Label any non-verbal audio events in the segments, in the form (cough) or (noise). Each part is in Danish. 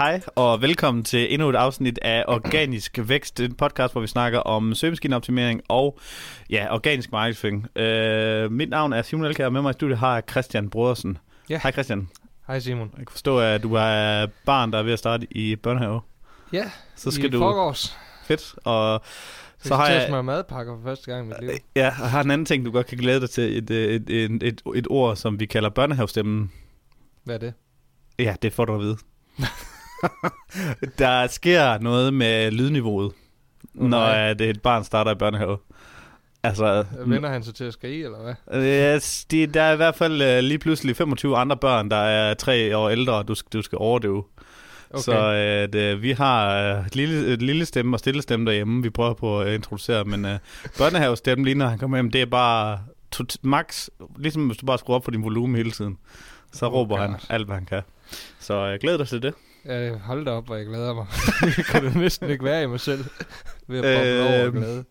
Hej og velkommen til endnu et afsnit af Organisk Vækst, en podcast, hvor vi snakker om søgemaskineoptimering og ja, organisk markedsføring. Uh, mit navn er Simon Elkær, og med mig i studiet har jeg Christian Brodersen. Ja. Hej Christian. Hej Simon. Jeg kan forstå, at du er barn, der er ved at starte i børnehave. Ja, Så skal i du... forgårs. Fedt. Og Så, så har jeg... mig madpakker for første gang i mit liv. Ja, og har en anden ting, du godt kan glæde dig til. Et, et, et, et, et ord, som vi kalder børnehavestemmen. Hvad er det? Ja, det får du at vide. (laughs) der sker noget med lydniveauet, Åh, når at et barn starter i børnehave. Altså, Vender han sig til at skrige, eller hvad? yes, de, der er i hvert fald uh, lige pludselig 25 andre børn, der er tre år ældre, du, skal- du skal overdøve. Okay. Så at, uh, vi har uh, et, lille, et lille stemme og stille stemme derhjemme, vi prøver på at introducere, men (laughs) uh, børnehavestemmen lige når han kommer hjem, det er bare to, max, ligesom hvis du bare skruer op for din volumen hele tiden. Så Oh råber han God. alt, hvad han kan. Så uh, glæder dig til det. Ja, hold da op, hvor jeg glæder mig. (laughs) jeg da næsten ikke være i mig selv ved at boble over af Øhm, glæde.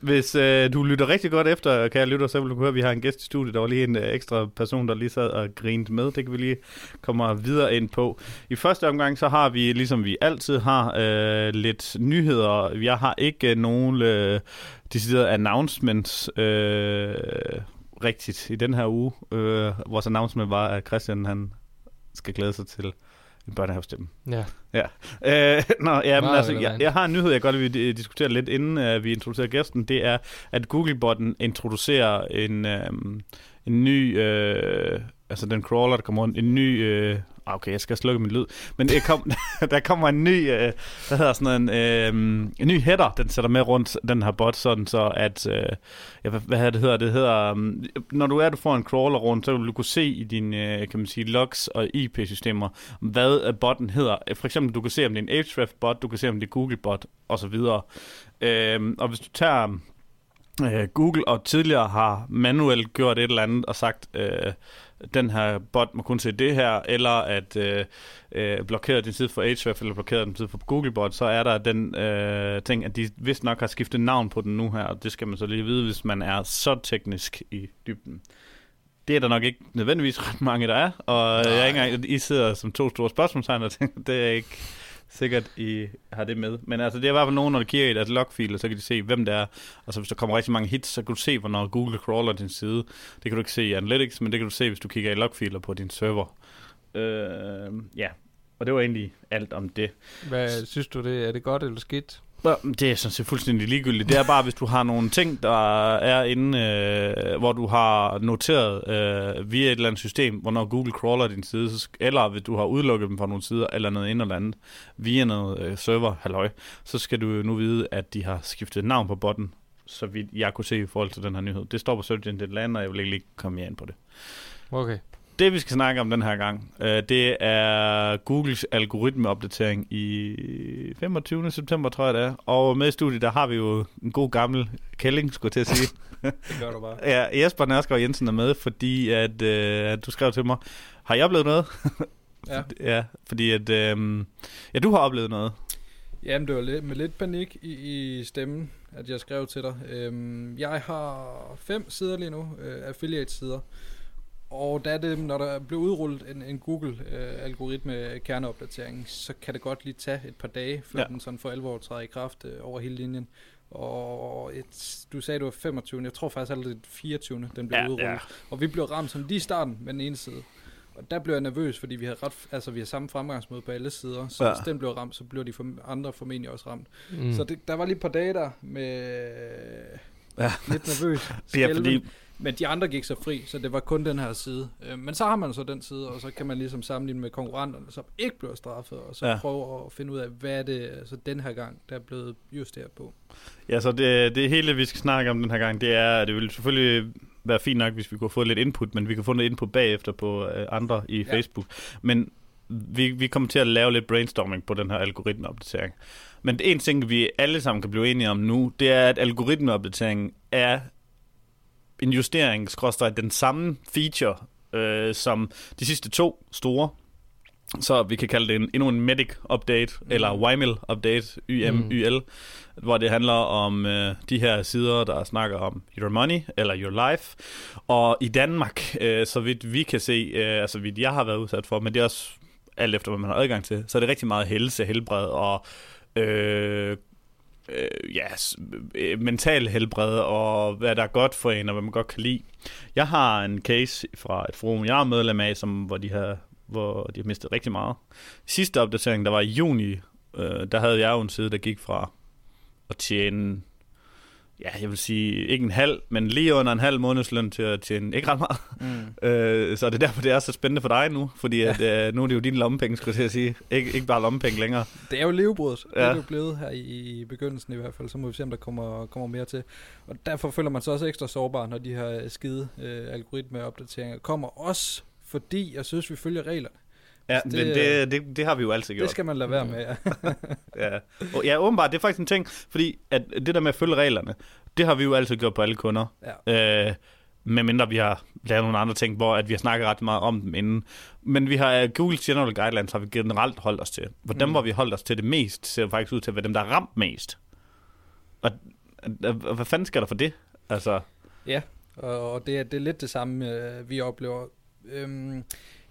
Hvis øh, du lytter rigtig godt efter, kan jeg lytte, så vil du høre, at vi har en gæst i studiet. Der var lige en øh, ekstra person, der lige sad og grinede med. Det kan vi lige komme videre ind på. I første omgang, så har vi, ligesom vi altid har, øh, lidt nyheder. Jeg har ikke øh, nogen øh, deciderede announcements øh, rigtigt i den her uge. Øh, vores announcement var, at Christian han skal glæde sig til en børnehavestemme. Ja. Øh, (laughs) nå, ja, men altså, jeg, jeg har en nyhed, jeg godt vil øh, diskutere lidt, inden uh, vi introducerer gæsten. Det er, at Googlebotten introducerer en, um, en ny, uh, altså den crawler, der kommer rundt, en ny, uh, Ah, okay, jeg skal slukke min lyd, men jeg kom, (laughs) der kommer en ny, øh, hvad hedder sådan en, øh, en ny header, den sætter med rundt den her bot, sådan så at, øh, ja, hvad, hvad det hedder, det hedder, øh, når du er, du får en crawler rundt, så vil du kunne se i dine, øh, kan man sige, logs og IP-systemer, hvad øh, botten hedder. Øh, for eksempel, du kan se, om det er en Ahrefs-bot, du kan se, om det er Google-bot, og så videre. Øh, og hvis du tager øh, Google og tidligere har manuelt gjort et eller andet og sagt, øh, den her bot må kun se det her, eller at øh, øh, blokere din side for Ahrefs, eller blokere din side for Googlebot, så er der den øh, ting, at de vist nok har skiftet navn på den nu her, og det skal man så lige vide, hvis man er så teknisk i dybden. Det er der nok ikke nødvendigvis ret mange, der er, og Nej. jeg er ikke engang, I sidder som to store spørgsmålstegn og tænker, det er ikke sikkert, I har det med. Men altså, det er i hvert fald nogen, når de kigger i deres og så kan de se, hvem det er. Og så hvis der kommer rigtig mange hits, så kan du se, hvornår Google crawler din side. Det kan du ikke se i Analytics, men det kan du se, hvis du kigger i logfiler på din server. Øh, ja, og det var egentlig alt om det. Hvad synes du, det er det godt eller skidt? Det er sådan set fuldstændig ligegyldigt. Det er bare, hvis du har nogle ting, der er inde, øh, hvor du har noteret øh, via et eller andet system, hvornår Google crawler din side, så, eller hvis du har udelukket dem fra nogle sider, eller noget ind eller andet, via noget øh, server, halløj, så skal du nu vide, at de har skiftet navn på botten, så vidt jeg kunne se i forhold til den her nyhed. Det står på Search Engine Land, og jeg vil ikke lige komme mere ind på det. Okay. Det vi skal snakke om den her gang, øh, det er Googles algoritmeopdatering i 25. september, tror jeg det er. Og med i studiet, der har vi jo en god gammel kælling, skulle jeg til at sige. (laughs) Det gør du bare. ja, Jesper Nørskov Jensen er med, fordi at, øh, at du skrev til mig, har jeg oplevet noget? (laughs) Ja. ja, fordi at, øh, ja, du har oplevet noget. Jamen, det var lidt, med lidt panik i, i stemmen, at jeg skrev til dig. Øhm, jeg har fem sider lige nu, øh, affiliate-sider. Og da det, når der blev udrullet en, en Google-algoritme kerneopdatering, så kan det godt lige tage et par dage, før Ja. den sådan for alvor træder i kraft øh, over hele linjen. Og et, du sagde, det var 25. Jeg tror faktisk allerede, det er 24. den blev Ja, udrullet. ja. Og vi blev ramt sådan lige i starten med den ene side. Og der blev jeg nervøs, fordi vi har ret, altså vi har samme fremgangsmåde på alle sider. Så Ja. hvis den blev ramt, så blev de for, andre formentlig også ramt. Mm. Så det, der var lige et par dage der med Ja. lidt nervøs. (laughs) Er fordi, Men de andre gik så fri, så det var kun den her side. Øh, Men så har man så den side, og så kan man ligesom sammenligne med konkurrenterne, som ikke bliver straffet, og så Ja. prøve at finde ud af, hvad er det altså den her gang, der er blevet justeret på. Ja, så det, det hele, vi skal snakke om den her gang, det er, at det vil selvfølgelig være fint nok, hvis vi kunne få lidt input, men vi kan få noget input bagefter på øh, andre i Ja. Facebook. Men vi, vi kommer til at lave lidt brainstorming på den her algoritmeopdatering. Men en ting, vi alle sammen kan blive enige om nu, det er, at algoritmeopdateringen er en justering, skråstreg, den samme feature, øh, som de sidste to store. Så vi kan kalde det en, endnu en medic update, mm. eller YML update, YM, Mm. hvor det handler om øh, de her sider, der snakker om your money, eller your life. Og i Danmark, øh, så vidt vi kan se, øh, altså vidt jeg har været udsat for, men det er også alt efter hvad man har adgang til, så er det rigtig meget helse, helbred og øh, øh, ja, øh, mental helbred og hvad der er godt for en og hvad man godt kan lide. Jeg har en case fra et forum, jeg er medlem af, som, hvor de har hvor de har mistet rigtig meget. Sidste opdatering, der var i juni, øh, der havde jeg jo en side, der gik fra at tjene, ja, jeg vil sige, ikke en halv, men lige under en halv månedsløn til at tjene ikke ret meget. Mm. Øh, så det er derfor, det er så spændende for dig nu, fordi at, øh, nu er det jo dine lommepenge, skulle jeg sige. Ikke, ikke bare lommepenge længere. Det er jo levebrødet. Ja. Det er jo blevet her i, i begyndelsen i hvert fald. Så må vi se, om der kommer, kommer mere til. Og derfor føler man sig også ekstra sårbar, når de her skide øh, algoritmeopdateringer kommer. Også fordi jeg synes, vi følger reglerne. Ja, Det- det, men det, det, det har vi jo altid gjort. Det skal man lade være med, ja. (laughs) Ja. Og, ja, åbenbart, det er faktisk en ting, fordi at det der med at følge reglerne, det har vi jo altid gjort på alle kunder. ja. Øh, medmindre vi har lavet nogle andre ting, hvor at vi har snakket ret meget om dem inden. Men vi har Google General Guidelines har vi generelt holdt os til. For dem, Mm. hvor vi holdt os til det mest, ser faktisk ud til at være dem, der er ramt mest. Og, og, og hvad fanden skal der for det? Altså, Og, og det, er, det er lidt det samme, øh, vi oplever. Øhm,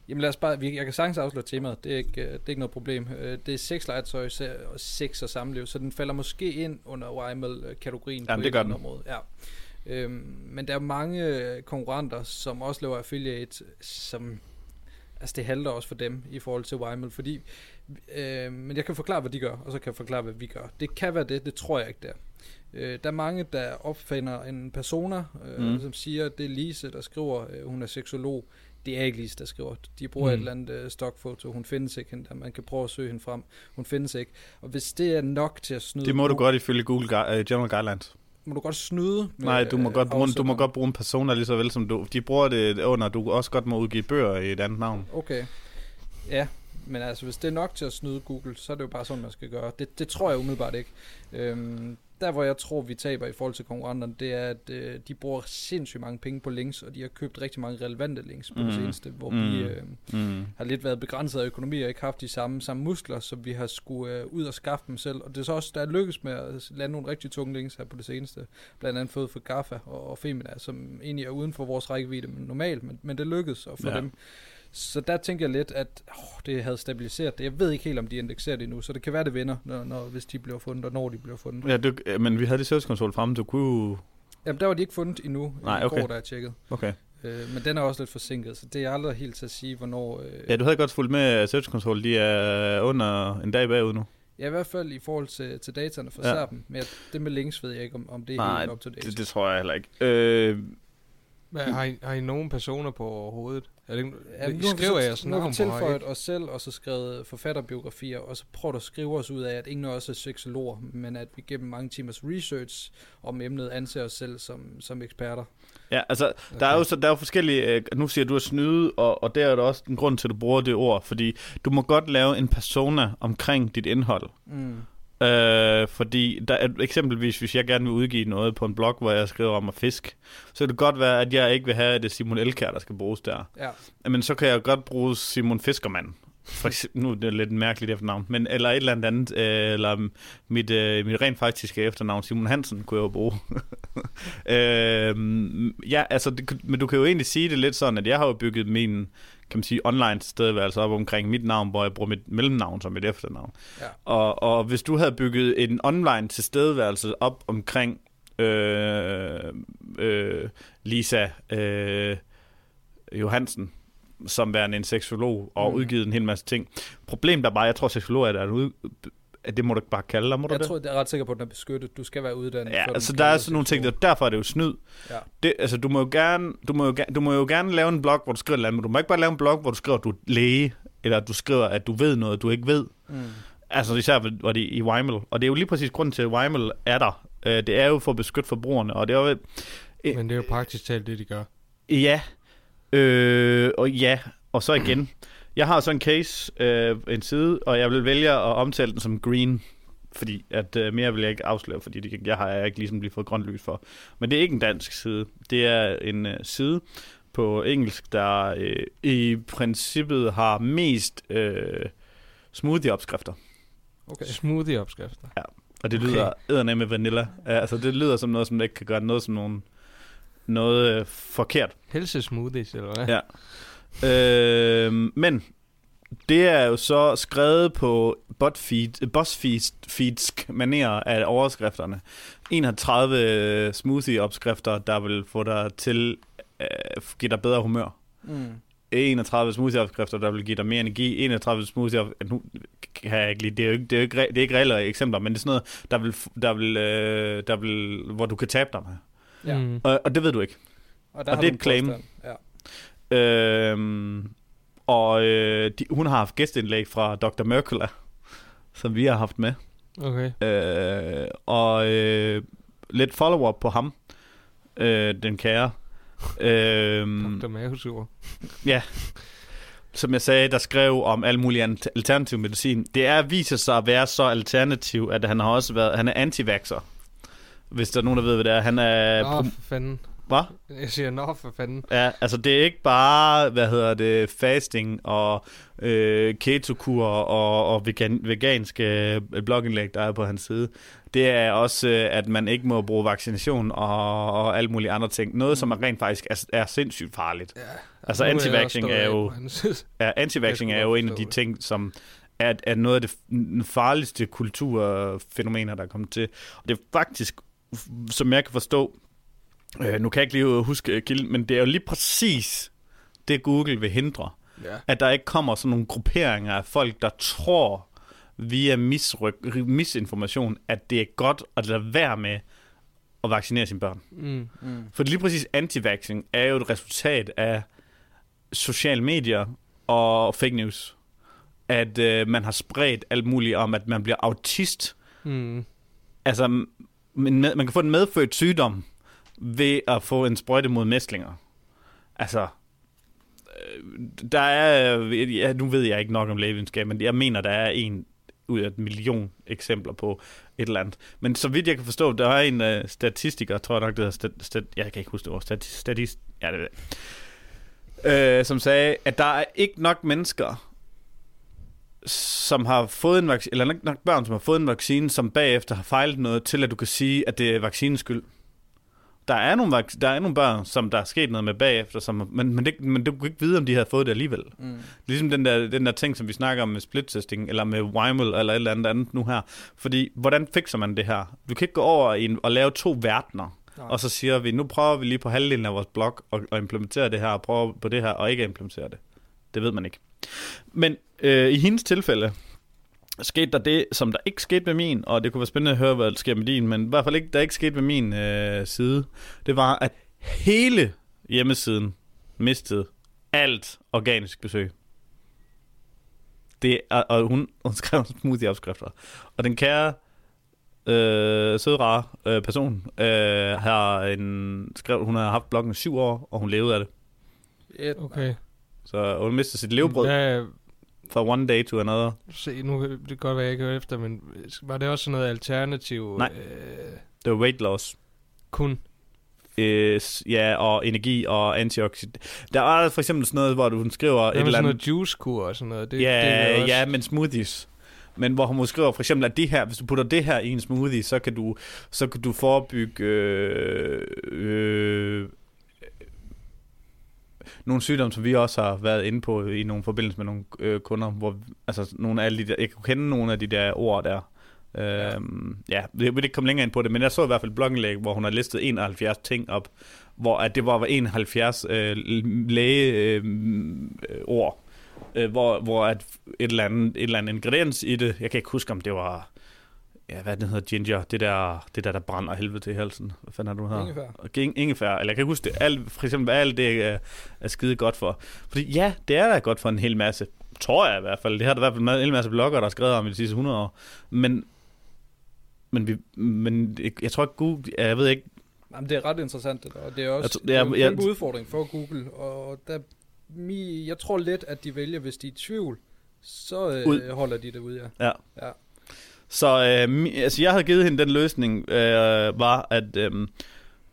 jamen lad os bare, jeg kan sagtens afsløre temaet, det er ikke, øh, det er ikke noget problem. Øh, det er sexlegetøj især, og sex og samliv, så den falder måske ind under YML-kategorien Jamen, det gør den. område. Ja. Øhm, men der er mange øh, konkurrenter, som også laver affiliate, som altså det halter også for dem i forhold til YML, fordi øh, men jeg kan forklare, hvad de gør, og så kan jeg forklare, hvad vi gør. Det kan være det, det tror jeg ikke der. Øh, der er mange, der opfinder en persona, øh, Mm. som siger, at det er Lise, der skriver, øh, hun er seksolog. Det er ikke Lise, der skriver. De bruger mm. Et eller andet øh, stockfoto. Hun findes ikke, hende der. man kan prøve at søge hende frem. Hun findes ikke. Og hvis det er nok til at snyde... det må du godt ifølge Google Gu- uh, General Guidelines. Må du godt snyde? Med, Nej, du må, øh, godt bruge, en- du må godt bruge en persona lige så vel som du... De bruger det under, du også godt må udgive bøger i et andet navn. Okay. Ja, men altså, hvis det er nok til at snyde Google, så er det jo bare sådan, man skal gøre. Det, det tror jeg umiddelbart ikke. Øhm, der, hvor jeg tror, vi taber i forhold til konkurrenterne, det er, at øh, de bruger sindssygt mange penge på links, og de har købt rigtig mange relevante links på mm. det seneste, hvor Mm. vi øh, Mm. har lidt været begrænset af økonomi og ikke haft de samme, samme muskler, så vi har skulle øh, ud og skaffe dem selv. Og det er så også, der er lykkes med at lande nogle rigtig tunge links her på det seneste. Blandt andet fået for Gaffa og, og Femina, som egentlig er uden for vores rækkevidde men normalt, men, men det lykkedes at få ja. dem. Så der tænker jeg lidt, at åh, det havde stabiliseret det. Jeg ved ikke helt, om de indekserer det endnu, så det kan være, det vinder, når, når, hvis de bliver fundet, og når de bliver fundet. Ja, du, men vi havde det Search Console fremme, du kunne Jamen, der var de ikke fundet endnu Nej, i okay. går, da jeg tjekkede. Okay. Øh, men den er også lidt forsinket, så det er aldrig helt til at sige, hvornår... Øh, Ja, du havde godt fulgt med, at Search Console, de er under en dag bagud nu. Ja, i hvert fald i forhold til, til dataene fra Ja. SERP'en. Men jeg- det med links ved jeg ikke, om, om det er Nej, helt up to date. Det, det tror jeg heller ikke. Øh, Hvad, har, I, har I nogen personer på overhovedet? Er det, Ja, I vi skriver så- jeres Nu har vi tilføjet os selv, og så skrevet forfatterbiografier, og så prøver at skrive os ud af, at ingen af os er seksologer, men at vi gennem mange timers research om emnet anser os selv som, som eksperter. ja, altså, der er jo, så, der er jo forskellige... Øh, nu siger du at snyde, og, og der er der også en grund til, at du bruger det ord, fordi du må godt lave en persona omkring dit indhold. Mm. Øh, fordi der er, eksempelvis, hvis jeg gerne vil udgive noget på en blog, hvor jeg skriver om at fisk, så kan det godt være, at jeg ikke vil have, at det er Simon Elkær, der skal bruges der. Ja, Men så kan jeg godt bruge Simon Fiskermand. For eksempel, nu er det lidt mærkeligt efternavn, men eller et eller andet, øh, eller mit, øh, mit rent faktiske efternavn, Simon Hansen, kunne jeg jo bruge. (laughs) øh, ja, altså, det, men du kan jo egentlig sige det lidt sådan, at jeg har jo bygget min, kan man sige, online tilstedeværelse op omkring mit navn, hvor jeg bruger mit mellemnavn som mit efternavn. ja. Og, og hvis du havde bygget en online tilstedeværelse op omkring øh, øh, Lisa øh, Johansen, som værende en seksolog, og Mm. udgivet en hel masse ting. Problemet er bare, jeg tror, seksolog er, der, at det må du ikke bare kalde dig, må du Jeg det? tror, jeg er ret sikker på, at den er beskyttet. Du skal være uddannet. Ja, altså der er sådan nogle ting, der, derfor er det jo snyd. Ja. Det, altså, du må jo gerne, du må jo, du må jo gerne lave en blog, hvor du skriver et eller andet, men du må ikke bare lave en blog, hvor du skriver, at du er læge, eller at du skriver, at du ved noget, du ikke ved. Mm. Altså især var det i Weimel. Og det er jo lige præcis grunden til, at Weimel er der. Øh, Det er jo for at beskytte forbrugerne, og det er jo... øh, Men det er jo praktisk talt det, de gør. Ja. Øh, og ja, og så igen. Jeg har så en case, øh, en side, og jeg vil vælge at omtale den som green. Fordi at øh, mere vil jeg ikke afsløre, fordi det, jeg har jeg ikke ligesom lige fået grønt lys for. Men det er ikke en dansk side. Det er en øh, side på engelsk, der øh, i princippet har mest øh, smoothie-opskrifter. Okay. Smoothie-opskrifter. Og det Okay. lyder eddernem med vanilla. Ja, altså, det lyder som noget, som ikke kan gøre noget som nogen, noget øh, forkert. Helse smoothies, eller hvad? Ja. Øh, men det er jo så skrevet på BuzzFeed, BuzzFeedsk maner af overskrifterne. 31 smoothie-opskrifter, der vil få dig til øh, give dig bedre humør. Mm. 31 smoothie-opskrifter, der vil give dig mere energi. 31 smoothie nu kan jeg ikke lide, det er jo ikke, det er ikke, det er ikke reelle eksempler, men det er sådan noget, der vil, der vil, øh, der vil, hvor du kan tabe dig med. Ja. Mm. Og, og det ved du ikke. Og, der Og det er et claim. påstand. Ja. Øhm, og øh, de, hun har haft gæstindlæg fra Dr. Mercola, som vi har haft med. Okay. Øh, og øh, lidt follow-up på ham, øh, den kære. Øh, Dr. Mavesur. som jeg sagde, der skrev om al mulig alternativ medicin. Det er viser sig at være så alternativ, at han har også været, han er anti-vaxxer. Hvis der er nogen, der ved, hvad det er. Han er... For fanden. Hvad? Jeg siger, nå, for fanden. Ja, altså det er ikke bare, hvad hedder det, fasting og øh, ketokur og, og vegan, veganske øh, blogindlæg, der er på hans side. Det er også, øh, at man ikke må bruge vaccination og, og alle mulige andre ting. Noget, som er rent faktisk er, er sindssygt farligt. Ja. Altså anti-vaxxing stå er jo-. Ja, skulle er jo en af de ting, som er, er noget af det farligste kulturfænomener, der er kommet til. Og det er faktisk, som jeg kan forstå, øh, nu kan jeg ikke lige huske øh, kilden, men det er jo lige præcis det, Google vil hindre. Ja. At der ikke kommer sådan nogle grupperinger af folk, der tror via misryk, misinformation, at det er godt at lade være med at vaccinere sine børn. Mm. Mm. For lige præcis anti-vaxxing er jo et resultat af sociale medier og fake news. At øh, man har spredt alt muligt om, at man bliver autist. Mm. Altså, man, man kan få en medfødt sygdom ved at få en sprøjte mod mæslinger. Altså, øh, der er, ja, nu ved jeg ikke nok om lægevidenskab, men jeg mener, der er en ud af et million eksempler på et eller andet. Men så vidt jeg kan forstå, der er en uh, statistiker, tror jeg nok, det hedder, stat, stat, jeg kan ikke huske det ord, stat, statist, ja, det ved jeg. Øh, som sagde, at der er ikke nok mennesker, som har fået en vaccine, eller nok børn, som har fået en vaccine, som bagefter har fejlet noget, til at du kan sige, at det er vaccinens skyld. Der er nogle, vac- der er nogle børn, som der er sket noget med bagefter, som, men, men, det, men du kan ikke vide, om de har fået det alligevel. Mm. Ligesom den der, den der ting, som vi snakker om med split-testing, eller med Weimel, eller et eller andet andet nu her. Fordi, hvordan fikser man det her? Du kan ikke gå over i en, og lave to verdener, Nej. og så siger vi, nu prøver vi lige på halvdelen af vores blog at, at implementere det her, og prøve på det her, og ikke implementere det. Det ved man ikke. Men øh, i hendes tilfælde, skete der det, som der ikke skete med min, og det kunne være spændende at høre, hvad der sker med din, men i hvert fald ikke, der ikke skete med min øh, side, det var, at hele hjemmesiden mistede alt organisk besøg. Det er, og hun, hun skrev smoothie-opskrifter. Og den kære, øh, søde, rare øh, person, øh, har en, skrev, hun har haft bloggen i syv år, og hun levede af det. Et, Okay. Så hun mistede sit levebrød Hvad, fra one day to another. se, nu det kan godt være, jeg ikke hører efter, men var det også sådan noget alternativ? Nej. Øh, Det var weight loss. kun? Øh, ja, og energi og antioxidant. Der er for eksempel sådan noget, hvor du skriver et Hvad med eller sådan andet... noget juicekur og sådan noget? Det, ja, det også, ja, men smoothies. Men hvor hun skriver for eksempel, at det her, hvis du putter det her i en smoothie, så kan du, så kan du forebygge øh, øh, nogle sygdomme, som vi også har været inde på i nogle forbindelse med nogle øh, kunder, hvor altså nogle af alle de der, jeg kunne kende nogle af de der ord der. Øhm, ja. Ja, jeg vil ikke komme længere ind på det, men jeg så i hvert fald et blogindlæg, hvor hun har listet 71 ting op, hvor at det var 71 øh, lægeord. øh, øh, ord, øh, hvor, hvor at et eller, andet, et eller andet ingrediens i det, jeg kan ikke huske, om det var, ja, hvad den hedder, ginger, det der, det der, der brænder helvede til halsen. Hvad fanden er det, du hedder? Ingefær. Ging, ingefær, eller jeg kan huske det, alt, for eksempel, alt det er, er skide godt for. Fordi ja, det er da godt for en hel masse, tror jeg i hvert fald. Det har der i hvert fald en hel masse blogger, der har skrevet om i de sidste 100 år. Men, men, vi, men jeg tror ikke, Google, jeg ved ikke, Jamen, det er ret interessant, det der. Og det er også Jeg er en jeg- kæmpe jeg- udfordring for Google. Og der, mi, jeg tror lidt, at de vælger, hvis de er i tvivl, så øh, Ud. holder de det ud, ja. Ja. Ja. Så øh, altså, jeg havde givet hende den løsning, øh, var at, øh,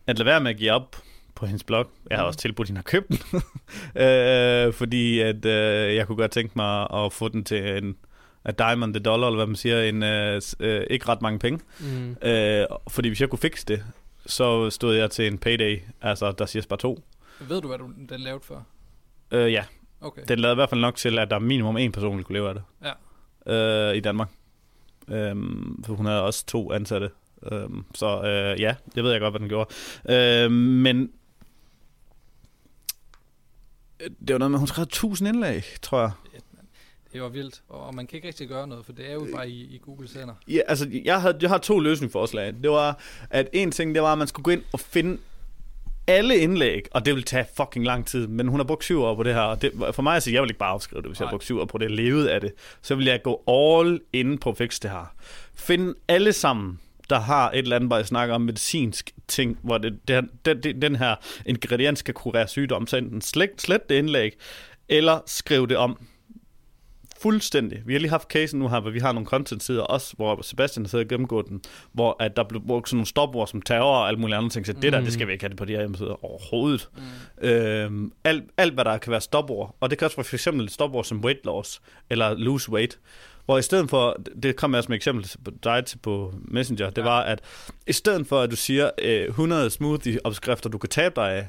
at lade være med at give op på hendes blog. Jeg har Mhm. også tilbudt, at hende har købt den. (laughs) øh, fordi at, øh, jeg kunne godt tænke mig at få den til en a dime on the dollar, eller hvad man siger, en, øh, øh, ikke ret mange penge. Mm. Øh, fordi hvis jeg kunne fikse det, så stod jeg til en payday, altså der siger bare to. Ved du, hvad du den lavede før? Øh, ja, Okay. Den lavede i hvert fald nok til, at der er minimum en person, der kunne leve af det. Ja. Øh, I Danmark. Øhm, for hun havde også to ansatte. Øhm, så øh, ja, det ved jeg godt, hvad den gjorde. Øhm, men øh, det var noget med, hun skrev 1000 indlæg, tror jeg. Det var vildt, og man kan ikke rigtig gøre noget, for det er jo bare i, i Google Sender. Ja, altså, jeg, havde, jeg har to løsningsforslag. Det var, at en ting, det var, at man skulle gå ind og finde alle indlæg, og det vil tage fucking lang tid, men hun har brugt syv år på det her, og det, for mig at sige, jeg vil ikke bare afskrive det, hvis jeg har Nej. brugt syv år på det, levede af det, så vil jeg gå all in på at fikse det her. Find alle sammen, der har et eller andet, hvor jeg snakker om medicinsk ting, hvor det, det, det, det, den her ingrediens skal kurere sygdom, så enten slet, slet det indlæg, eller skriv det om fuldstændig. Vi har lige haft casen nu her, hvor vi har nogle content-sider også, hvor Sebastian har siddet og gennemgået den, hvor at der blev brugt sådan nogle stopord som terror og alle mulige andre ting, så det der, Mm. det skal vi ikke have det på de her hjemmesider overhovedet. Mm. Øhm, alt, alt, hvad der kan være stopord, og det kan også være for eksempel et stopord som weight loss, eller lose weight, hvor i stedet for, det kom jeg også med et eksempel på dig til på Messenger, det Ja. var, at i stedet for, at du siger øh, 100 smoothie-opskrifter, du kan tabe dig af,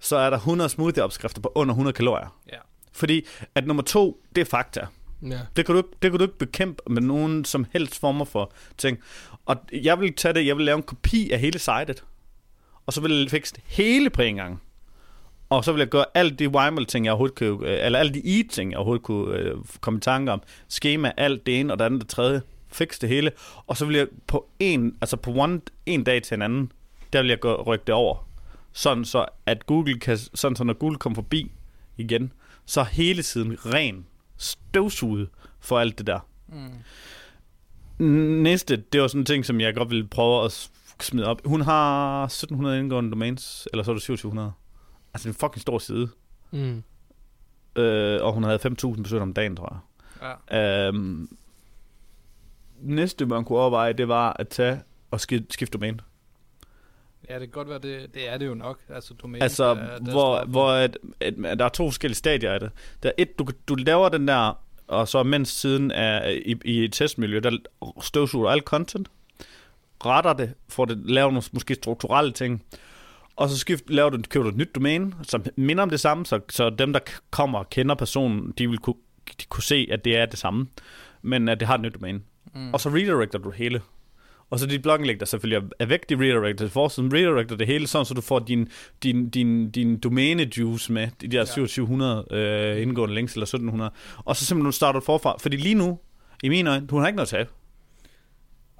så er der 100 smoothie-opskrifter på under 100 kalorier. Ja. Fordi at nummer to, det er fakta. Ja. Det kan, du, ikke- det kan du ikke bekæmpe med nogen som helst former for ting. Og jeg vil tage det, jeg vil lave en kopi af hele sitet, og så vil jeg fikse det hele på en gang. Og så vil jeg gøre alle de Weimel-ting, jeg overhovedet kunne, øh, eller alle de E-ting, jeg overhovedet kunne øh, komme i tanke om. Skema, alt det ene og det andet, det tredje. Fix det hele. Og så vil jeg på en, altså på one, en dag til en anden, der vil jeg gå, rykke det over. Sådan så, at Google kan, sådan så når Google kommer forbi igen, så er hele tiden ren støvsuget for alt det der. Mm. Næste, det var sådan en ting, som jeg godt ville prøve at smide op. Hun har 1700 indgående domains, eller så er det 2700. Altså det er en fucking stor side. Mm. Øh, og hun havde 5.000 besøg om dagen, tror jeg. Ja. Øhm, næste, man kunne overveje, det var at tage og skifte domæne. Ja, det kan godt være, det, det er det jo nok. Altså, domæne, Altså, der, der hvor, står- hvor at, at, at der er to forskellige stadier af det. Der er et, du, du laver den der, og så mens siden er i, i et testmiljø, der støvsuger alt content, retter det, får det lavet nogle måske strukturelle ting, og så skift, laver du, køber du et nyt domæne, som minder om det samme, så, så dem, der kommer og kender personen, de vil kunne, de kunne se, at det er det samme, men at det har et nyt domæne. Mm. Og så redirecter du hele. Og så dit blogindlæg, der selvfølgelig er væk, de redirecter til forsiden, redirecter det hele, sådan så du får din, din, din, din domæne-juice med, de der Ja. 2700 øh, indgående links, eller 1700. Og så simpelthen starter du forfra. Fordi lige nu, i mine øjne, hun har ikke noget tab.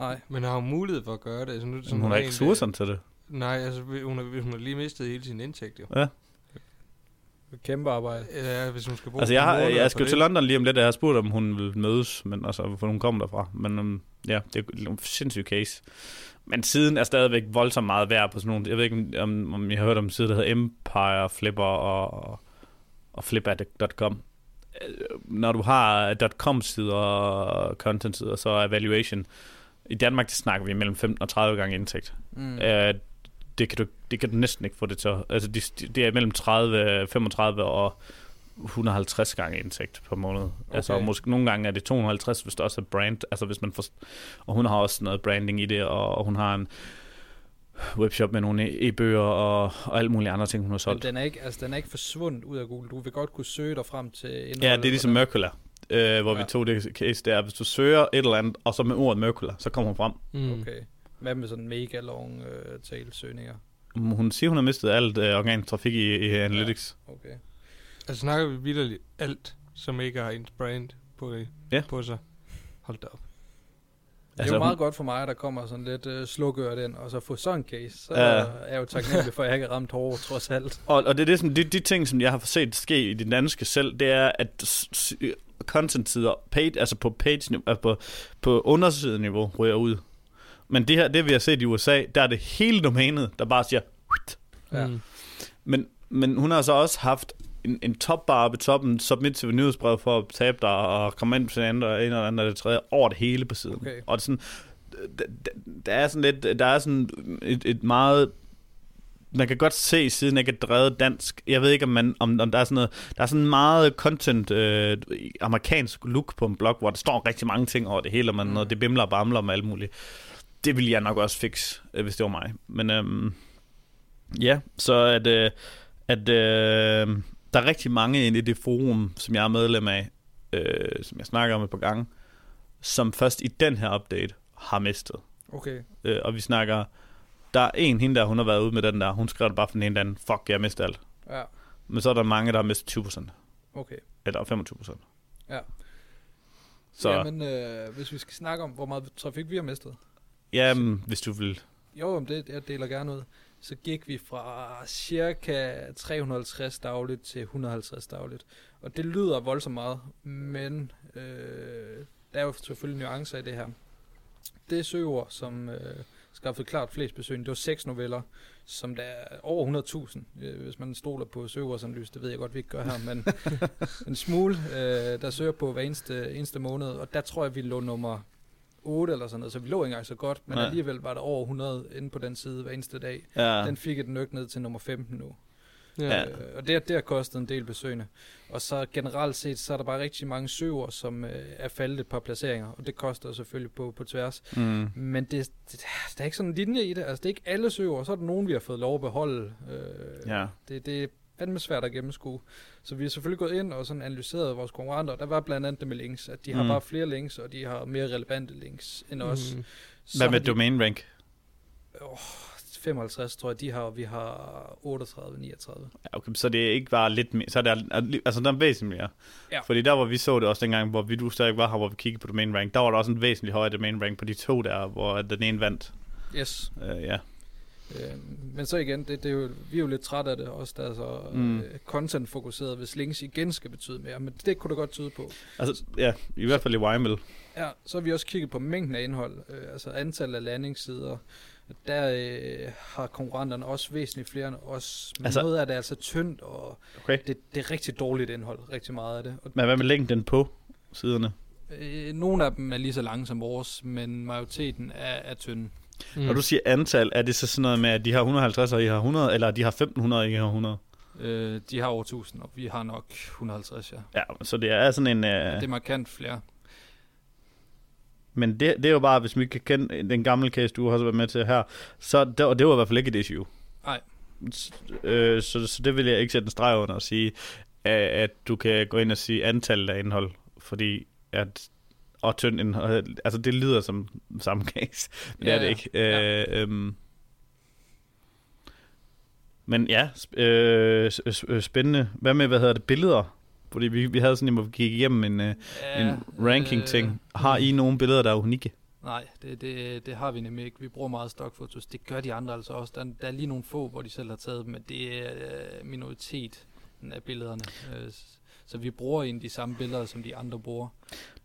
Nej. Men har hun mulighed for at gøre det? Så nu, Hun har ikke ressourcerne til det. øh, Nej, altså hun har, hun har lige mistet hele sin indtægt jo. Ja. Kæmpe arbejde. Ja, hvis hun skal bruge Altså, jeg, har, jeg skal jo til London lige om lidt, og jeg har spurgt, om hun vil mødes, men altså, for hun kommer derfra. Men um, ja, det er en sindssyg case. Men siden er stadigvæk voldsomt meget værd på sådan nogle, jeg ved ikke, om, om jeg har hørt om en side, der hedder Empire, Flipper og, og flipper.com. Øh, Når du har .com-sider og content-sider, så er valuation, i Danmark, det snakker vi mellem 15 og 30 gange indtægt. Mm. Øh, det, kan du, det kan du næsten ikke få det til. Altså, det, det er mellem 30, 35 og 150 gange indtægt per måned. Okay. Altså, og måske nogle gange er det 250, hvis der også er brand. Altså, hvis man får, og hun har også noget branding i det, og, og hun har en webshop med nogle e-bøger og, og alle mulige andre ting, hun har Men solgt. den er, ikke, altså, den er ikke forsvundet ud af Google. Du vil godt kunne søge dig frem til indholdet. Ja, det er ligesom på. Mercular, øh, hvor ja. Vi tog det case der. Hvis du søger et eller andet, og så med ordet Mercular, så kommer hun frem. Mm. Okay. Hvad med sådan mega long øh, talsøgninger? Hun siger, hun har mistet alt øh, organisk trafik i, i Analytics. Okay. Altså snakker vi vidderligt alt, som ikke har ens brand på, Ja. på sig. Hold da op. Det er Altså, jo meget hun- godt for mig, at der kommer sådan lidt øh, slukøret ind, og så få sådan en case. Så Ja. ja. er jeg jo taknemmelig for, at jeg ikke er ramt hårdt, trods alt. (laughs) Og, og det er det, som, de, de ting, som jeg har set ske i det danske selv, det er, at content-sider, page, altså på page altså på, på undersideniveau, ryger ud. Men det her, det vi har set i USA, der er det hele domænet, der bare siger. Ja. Mm. men, men hun har så også haft en, en topbar på toppen, submit til nyhedsbrev for at tabe dig, og komme ind til en og en eller anden og det tredje, over det hele på siden. Okay. Og det er sådan, der, der- er sådan lidt, der er sådan et, et meget man kan godt se, siden ikke er drevet dansk. Jeg ved ikke, om, man, om, om der er sådan noget... Der er sådan meget content, øh, amerikansk look på en blog, hvor der står rigtig mange ting over det hele, og man, Mm. noget, det bimler og bamler med alt muligt. Det ville jeg nok også fikse, øh, hvis det var mig. Men øhm, ja, så at, øh, at øh, der er rigtig mange inde i det forum, som jeg er medlem af, øh, som jeg snakker om et par gange, som først i den her update har mistet. Okay. Øh, og vi snakker, der er en hende der, hun har været ude med den der, hun skrev det bare for den ene anden, fuck, jeg mistet alt. Ja, Men så er der mange, der har mistet 20%, okay. eller 25%. Ja. Så Jamen, øh, hvis vi skal snakke om, hvor meget trafik vi har mistet. Jamen, hvis du vil... Jo, om det, jeg deler gerne ud. Så gik vi fra cirka 350 dagligt til 150 dagligt. Og det lyder voldsomt meget, men øh, der er jo selvfølgelig nuancer i det her. Det søgeord, som øh, skaffede klart flest besøgende, det var seks noveller, som der er over 100.000, øh, hvis man stoler på søgeordsanalyse. Det ved jeg godt, vi ikke gør her, men (laughs) en smule, øh, der søger på hver eneste, eneste måned. Og der tror jeg, vi lå nummer 8 eller sådan noget, så vi lå ikke engang så godt, men Nej. alligevel var der over 100 inde på den side hver eneste dag. Ja, Den fik et nyk ned til nummer 15 nu. Ja. Øh, og det, det har kostet en del besøgende. Og så generelt set, så er der bare rigtig mange søger, som øh, er faldet et par placeringer, og det koster selvfølgelig på, på tværs. mm, Men det, det, der er ikke sådan en linje i det. Altså, det er ikke alle søger, så er der nogen, vi har fået lov at beholde. Øh, ja. det, det fandme svært at gennemskue. Så vi har selvfølgelig gået ind og sådan analyseret vores konkurrenter. Der var blandt andet det med links, at de har Mm. bare flere links, og de har mere relevante links end os. Mm. Så Hvad har med de- domain rank? 55, tror jeg, de har, og vi har 38, 39. Ja, okay, så det er ikke bare lidt mere, så er det altså der er væsentligt mere. Ja. Fordi der hvor vi så det også dengang, hvor vi du stadig var her, hvor vi kiggede på domain rank, der var der også en væsentlig højere domain rank på de to der, hvor den ene vandt. Yes. Uh, ja. Øh, men så igen, det, det er jo, vi er jo lidt trætte af det også, der er så Mm. mm. content-fokuseret, hvis links igen skal betyde mere, men det kunne det godt tyde på. Altså, ja, i hvert fald i Wimel. Ja, så har vi også kigget på mængden af indhold, øh, altså antallet af landingssider. Der øh, har konkurrenterne også væsentligt flere end os, men altså, noget af det er altså tyndt, og Okay. det, det er rigtig dårligt indhold, rigtig meget af det. Og, Men hvad med længden på siderne? øh, nogle af dem er lige så lange som vores, men majoriteten er, er tynde. Mm. Når du siger antal, er det så sådan noget med, at de har 150, og I har 100, eller de har 1500, og I har 100? Øh, de har over 1000, og vi har nok 150, ja. Ja, så det er sådan en... Uh, Det er markant flere. Men det, det er jo bare, hvis vi kan kende den gamle case, du har været med til her, så det, og det var i hvert fald ikke et issue. Nej. S- Øh, så, så det vil jeg ikke sætte en streg under og sige, at, at du kan gå ind og sige antallet af indhold, fordi at og tynd indhold, altså det lyder som samme case, men det Ja, er det ja. ikke. Ja. Øh, øhm, men ja, øh, øh, spændende. Hvad med, hvad hedder det, billeder? Fordi vi, vi havde sådan en, hvor vi gik igennem en, øh, en ranking-ting. Har I nogle billeder, der er unikke? Nej, det, det, det har vi nemlig ikke. Vi bruger meget stockfotos. Det gør de andre altså også. Der, der er lige nogle få, hvor de selv har taget dem, men det er øh, minoritet af billederne. Øh, Så vi bruger egentlig de samme billeder, som de andre bruger.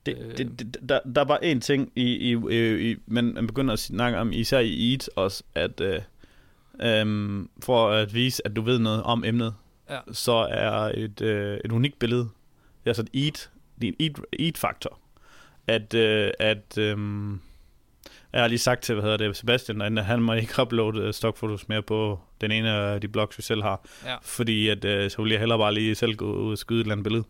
Det, Øh. det, det, der, der var en ting, i, i, i, i, man, man begynder at snakke om, især i EAT også, at øh, øhm, for at vise, at du ved noget om emnet, Ja. så er et, øh, et unikt billede, det er altså et EAT, det er en EAT, EAT-faktor, at, øh, at øh, jeg har lige sagt til, hvad hedder det, Sebastian, at han må ikke uploade øh, stockfotos mere på den ene af de blogs, vi selv har, Ja. fordi at, øh, så vil jeg hellere bare lige selv gå ud og skyde et eller andet billede.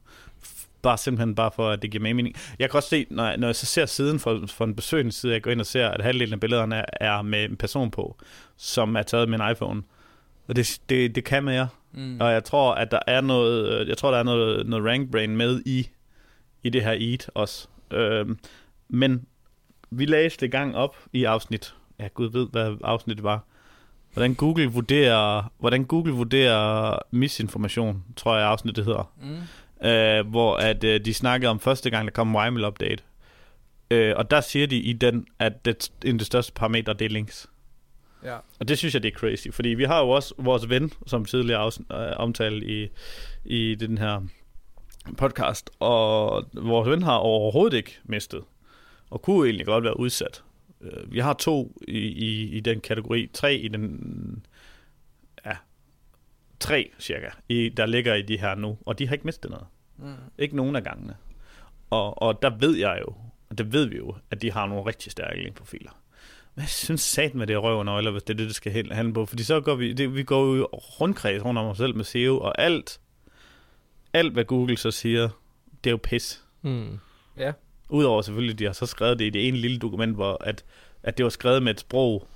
Bare simpelthen bare for, at det giver mere mening. Jeg kan også se, når jeg, når jeg så ser siden for, for en besøgende side, jeg går ind og ser, at halvdelen af billederne er, er med en person på, som er taget med en iPhone. Og det, det, det kan mere. Mm. Og jeg tror, at der er noget, øh, jeg tror, der er noget, noget rank brain med i, i det her EAT også. Øhm, men vi læste i gang op i afsnit. Ja, Gud ved, hvad afsnittet var. Hvordan Google vurderer, hvordan Google vurderer misinformation, tror jeg afsnittet hedder. Mm. Øh, hvor at øh, de snakkede om første gang, der kom Wimel update. Øh, og der siger de i den, at det, en af de største parametre, det er links. Ja. Og det synes jeg, det er crazy, fordi vi har jo også vores ven, som tidligere afs- øh, omtalt i, i den her podcast, og vores ven har overhovedet ikke mistet, og kunne egentlig godt være udsat. Øh, Vi har to i, i, i den kategori, tre i den, tre cirka, i, der ligger i de her nu, og de har ikke mistet noget. Mm. Ikke nogen af gangene. Og, og der ved jeg jo, og det ved vi jo, at de har nogle rigtig stærke linkprofiler. Men jeg synes sat med det røv og nøgler, hvis det er det, det skal handle på. Fordi så går vi, det, vi går jo rundkreds rundt om os selv med SEO, og alt, alt hvad Google så siger, det er jo pis. Mm. Ja. Udover selvfølgelig, de har så skrevet det i det ene lille dokument, hvor at, at det var skrevet med et sprog,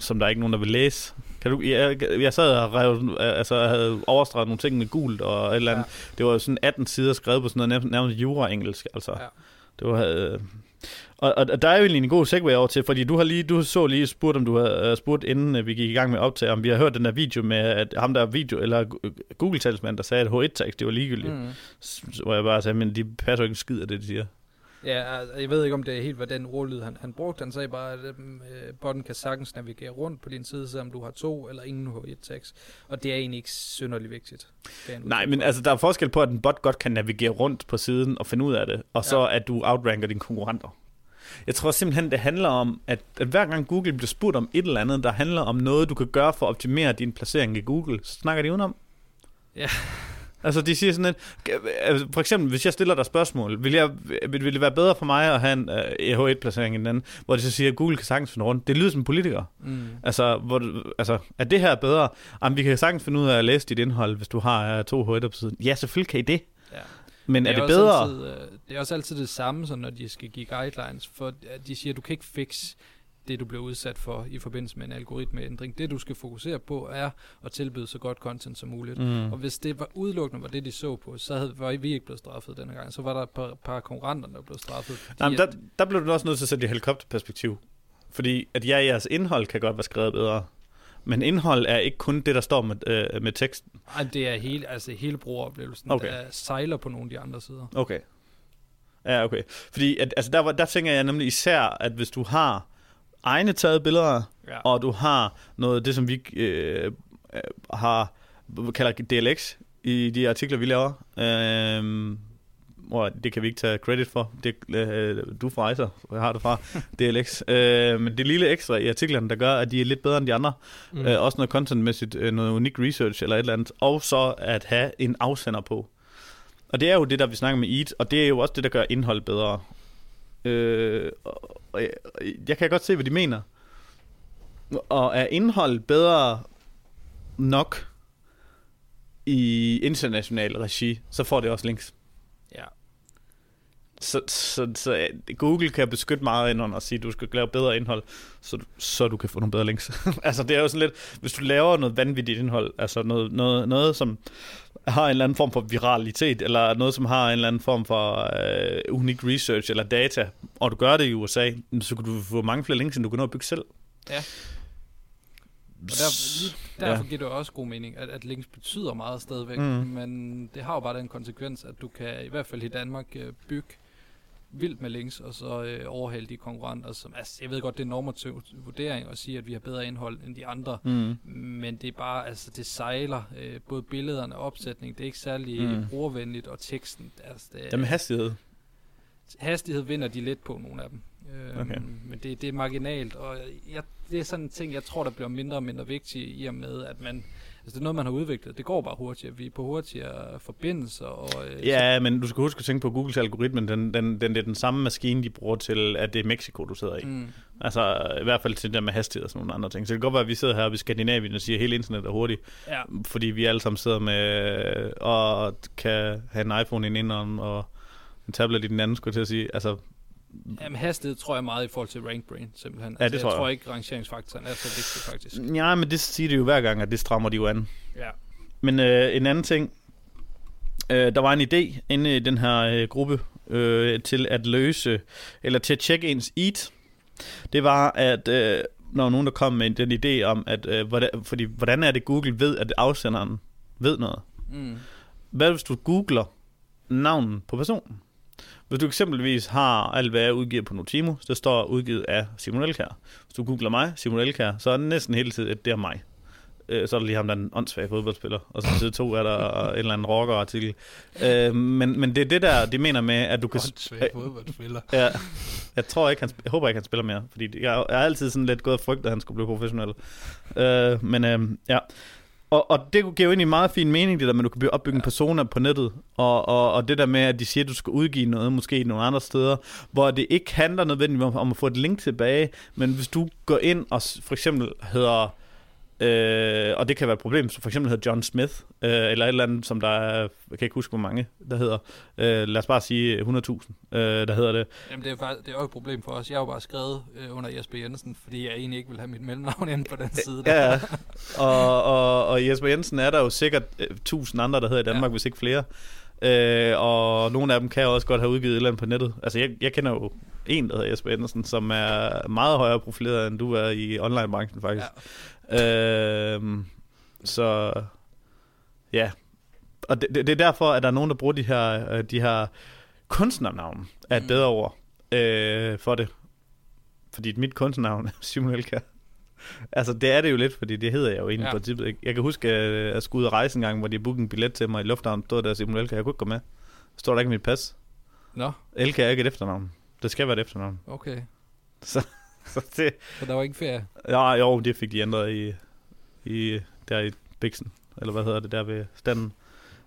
som der er ikke nogen, der vil læse. Kan du, jeg, jeg sad og rev, altså, havde overstreget nogle ting med gult og et eller andet. Ja. Det var sådan 18 sider skrevet på sådan noget nærmest, jura-engelsk. Altså. Ja. Det var, øh, og, og, der er jo egentlig en god segue over til, fordi du har lige, du så lige spurgt, om du har uh, spurgt, inden uh, vi gik i gang med at optage, om vi har hørt den der video med, at ham der video, eller Google-talsmand, der sagde, at H1-tekst, det var ligegyldigt. Mm. Så hvor jeg bare sagde, men de passer jo ikke en skid af det, de siger. Ja, altså, jeg ved ikke, om det er helt, hvad den ordlyd han, han brugte. Han sagde bare, at øh, botten kan sagtens navigere rundt på din side, selvom du har to eller ingen H1-tekst. Og det er egentlig ikke synderligt vigtigt. Nej, men altså, der er forskel på, at en bot godt kan navigere rundt på siden og finde ud af det, og så Ja. at du outranker dine konkurrenter. Jeg tror simpelthen, det handler om, at, at hver gang Google bliver spurgt om et eller andet, der handler om noget, du kan gøre for at optimere din placering i Google, så snakker de udenom. Ja. Altså, de siger sådan lidt, altså, for eksempel, hvis jeg stiller dig spørgsmål, vil, jeg, vil, vil det være bedre for mig at have en uh, H1-placering end den anden, hvor de så siger, at Google kan sagtens finde rundt. Det lyder som politiker. Mm. Altså, hvor, altså, er det her bedre? Jamen, vi kan sagtens finde ud af at læse dit indhold, hvis du har uh, to H1'er på siden. Ja, selvfølgelig kan I det. Ja. Men er det, også bedre? Altid, øh, det er også altid det samme, så når de skal give guidelines, for de siger, at du kan ikke fixe det, du bliver udsat for i forbindelse med en algoritmeændring. Det, du skal fokusere på, er at tilbyde så godt content som muligt. Mm. Og hvis det var udelukkende var det, de så på, så havde, var vi ikke blevet straffet denne gang. Så var der et par, par konkurrenter, der blev straffet. Fordi Nej, men der, der blev du også nødt til at sætte det i helikopterperspektiv. Fordi at ja, jeres indhold kan godt være skrevet bedre. Men indhold er ikke kun det, der står med, øh, med teksten. Ej, det er hele, altså hele brugeroplevelsen, Okay. der sejler på nogle af de andre sider. Okay. Ja, okay. Fordi at, altså der, der tænker jeg nemlig især, at hvis du har egne taget billeder, Ja. og du har noget, det som vi øh, har, kalder DLX i de artikler, vi laver, øh, det kan vi ikke tage credit for. Det, øh, du fra Rejser, har det fra (laughs) DLX. Øh, men det lille ekstra i artiklerne, der gør, at de er lidt bedre end de andre. Mm. Øh, også noget contentmæssigt, øh, noget unik research eller et eller andet. Og så at have en afsender på. Og det er jo det, der vi snakker med EAT, og det er jo også det, der gør indhold bedre. Øh, og, og jeg, jeg kan godt se, hvad de mener. Og er indhold bedre nok i international regi, så får det også links. Ja. Så, så, så Google kan beskytte meget ind under og sige, at du skal lave bedre indhold, så, så du kan få nogle bedre links. (laughs) altså det er jo sådan lidt, hvis du laver noget vanvittigt indhold, altså noget, noget, noget som har en eller anden form for viralitet, eller noget, som har en eller anden form for øh, unik research eller data, og du gør det i USA, så kan du få mange flere links, end du kan nå at bygge selv. Ja. Og der, lige derfor Ja. giver det også god mening, at, at links betyder meget stadigvæk, Mm. mm. men det har jo bare den konsekvens, at du kan i hvert fald i Danmark øh, bygge vildt med links, og så øh, overhale de konkurrenter, som, altså jeg ved godt, det er normativ vurdering at sige, at vi har bedre indhold end de andre, Mm. men det er bare, altså det sejler, øh, både billederne og opsætning, det er ikke særlig Mm. mm. brugervenligt, og teksten, altså det, med hastighed. hastighed vinder de lidt på nogle af dem. Øhm, Okay. Men det, det er marginalt, og jeg, det er sådan en ting, jeg tror, der bliver mindre og mindre vigtigt i og med, at man, altså det er noget, man har udviklet. Det går bare hurtigere. Vi er på hurtigere forbindelser. Og, øh, Ja, men du skal huske at tænke på Googles algoritme, den, den, den, det er den samme maskine, de bruger til, at det er Mexico, du sidder i. så, mm, Altså i hvert fald til det der med hastighed og sådan nogle andre ting. Så det kan godt være, at vi sidder her i Skandinavien og siger, at hele internet er hurtigt, ja, fordi vi alle sammen sidder med og kan have en iPhone i den ene og en tablet i den anden, skulle jeg til at sige. Altså, Jamen, hastighed tror jeg meget i forhold til rank brain, simpelthen. Ja, det altså, tror jeg. jeg. tror ikke, rangeringsfaktoren er så vigtig, faktisk. ja, men det siger de jo hver gang, at det strammer de jo an. Ja. Men øh, en anden ting, øh, der var en idé inde i den her øh, gruppe øh, til at løse, eller til at tjekke ens eat. Det var, at øh, når nogen der kom med den idé om, at øh, hvordan, fordi, hvordan er det Google ved, at afsenderen ved noget? Mm. Hvad hvis du googler navnet på personen? Hvis du eksempelvis har alt, hvad jeg udgiver på Notimo, så står udgivet af Simon Elkær. Hvis du googler mig, Simon Elkær, så er det næsten hele tiden, at det er mig. Øh, Så er der lige ham, der er en åndssvag fodboldspiller, og så side to er der en eller anden rockerartikel. Øh, men, men det er det der, de mener med, at du kan... Åndssvag fodboldspiller. Ja, jeg tror ikke, han, jeg håber ikke, han spiller mere, fordi jeg, jeg er altid sådan lidt gået og frygtet, at han skulle blive professionel. Øh, men øh, ja, og, og det giver jo egentlig meget fin mening, det der med, at du kan bygge- opbygge en persona på nettet, og, og, og det der med, at de siger, at du skal udgive noget, måske i nogle andre steder, hvor det ikke handler nødvendigvis om, om at få et link tilbage, men hvis du går ind og for eksempel hedder Øh, og det kan være et problem, som for eksempel hedder John Smith, øh, eller et eller andet, som der er, jeg kan ikke huske, hvor mange, der hedder, øh, lad os bare sige 100.000, øh, der hedder det. Jamen, det er, faktisk, det er også et problem for os. Jeg har jo bare skrevet øh, under Jesper Jensen, fordi jeg egentlig ikke vil have mit mellemnavn inde på den side. Der. Ja, (laughs) og, og, og Jesper Jensen er der jo sikkert øh, 1000 andre, der hedder i Danmark, ja. hvis ikke flere. Øh, og nogle af dem kan også godt have udgivet et eller andet på nettet. Altså, jeg, jeg kender jo en, der hedder Jesper Jensen, som er meget højere profileret, end du er i online-branchen, faktisk. Øh, så ja, og det, det, det er derfor, at der er nogen, der bruger de her, øh, de her kunstnernavn er et mm. bedre ord øh, for det. Fordi mit kunstnernavn er (laughs) Simon Elka. Altså, det er det jo lidt, fordi det hedder jeg jo egentlig ja. på princippet. Jeg kan huske, at jeg skulle ud og rejse en gang, hvor de bookede en billet til mig i lufthavnen. Stod der Simon Elka, jeg kunne ikke gå med. Står der ikke i mit pas. Nå. Elka er ikke et efternavn. Det skal være et efternavn. Okay. Så, (laughs) så det... Så der var ikke ferie? Ja, jo, det fik de ændret i, i der i Bixen. Eller hvad hedder det der ved standen.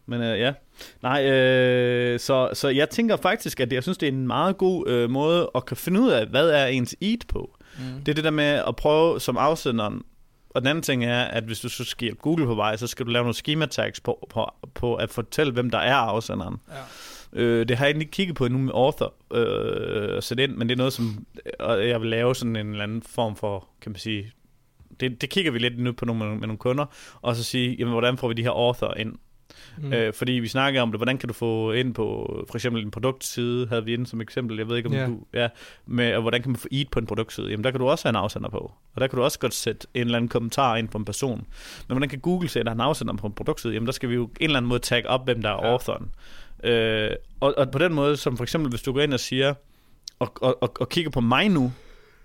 Men øh, ja, nej, øh, så, så jeg tænker faktisk, at jeg synes, det er en meget god øh, måde at kan finde ud af, hvad er ens eat på. Mm. Det er det der med at prøve som afsenderen, og den anden ting er, at hvis du så skal hjælpe Google på vej, så skal du lave nogle schema tags på, på, på at fortælle, hvem der er afsenderen. Ja. Øh, det har jeg ikke kigget på endnu med author øh, at sætte ind, men det er noget, som og jeg vil lave sådan en eller anden form for, kan man sige, det, det kigger vi lidt nu på nogle, med, med nogle kunder, og så sige, jamen, hvordan får vi de her author ind? Mm. Øh, fordi vi snakker om det, hvordan kan du få ind på for eksempel en produktside, havde vi inde som eksempel, jeg ved ikke om yeah. du, ja, med, og hvordan kan man få eat på en produktside, jamen der kan du også have en afsender på, og der kan du også godt sætte en eller anden kommentar ind på en person, men hvordan kan Google sætte en afsender på en produktside, jamen der skal vi jo en eller anden måde tagge op, hvem der er ja. authoren. Øh, og, og på den måde, som for eksempel hvis du går ind og siger, og, og, og, og kigger på mig nu,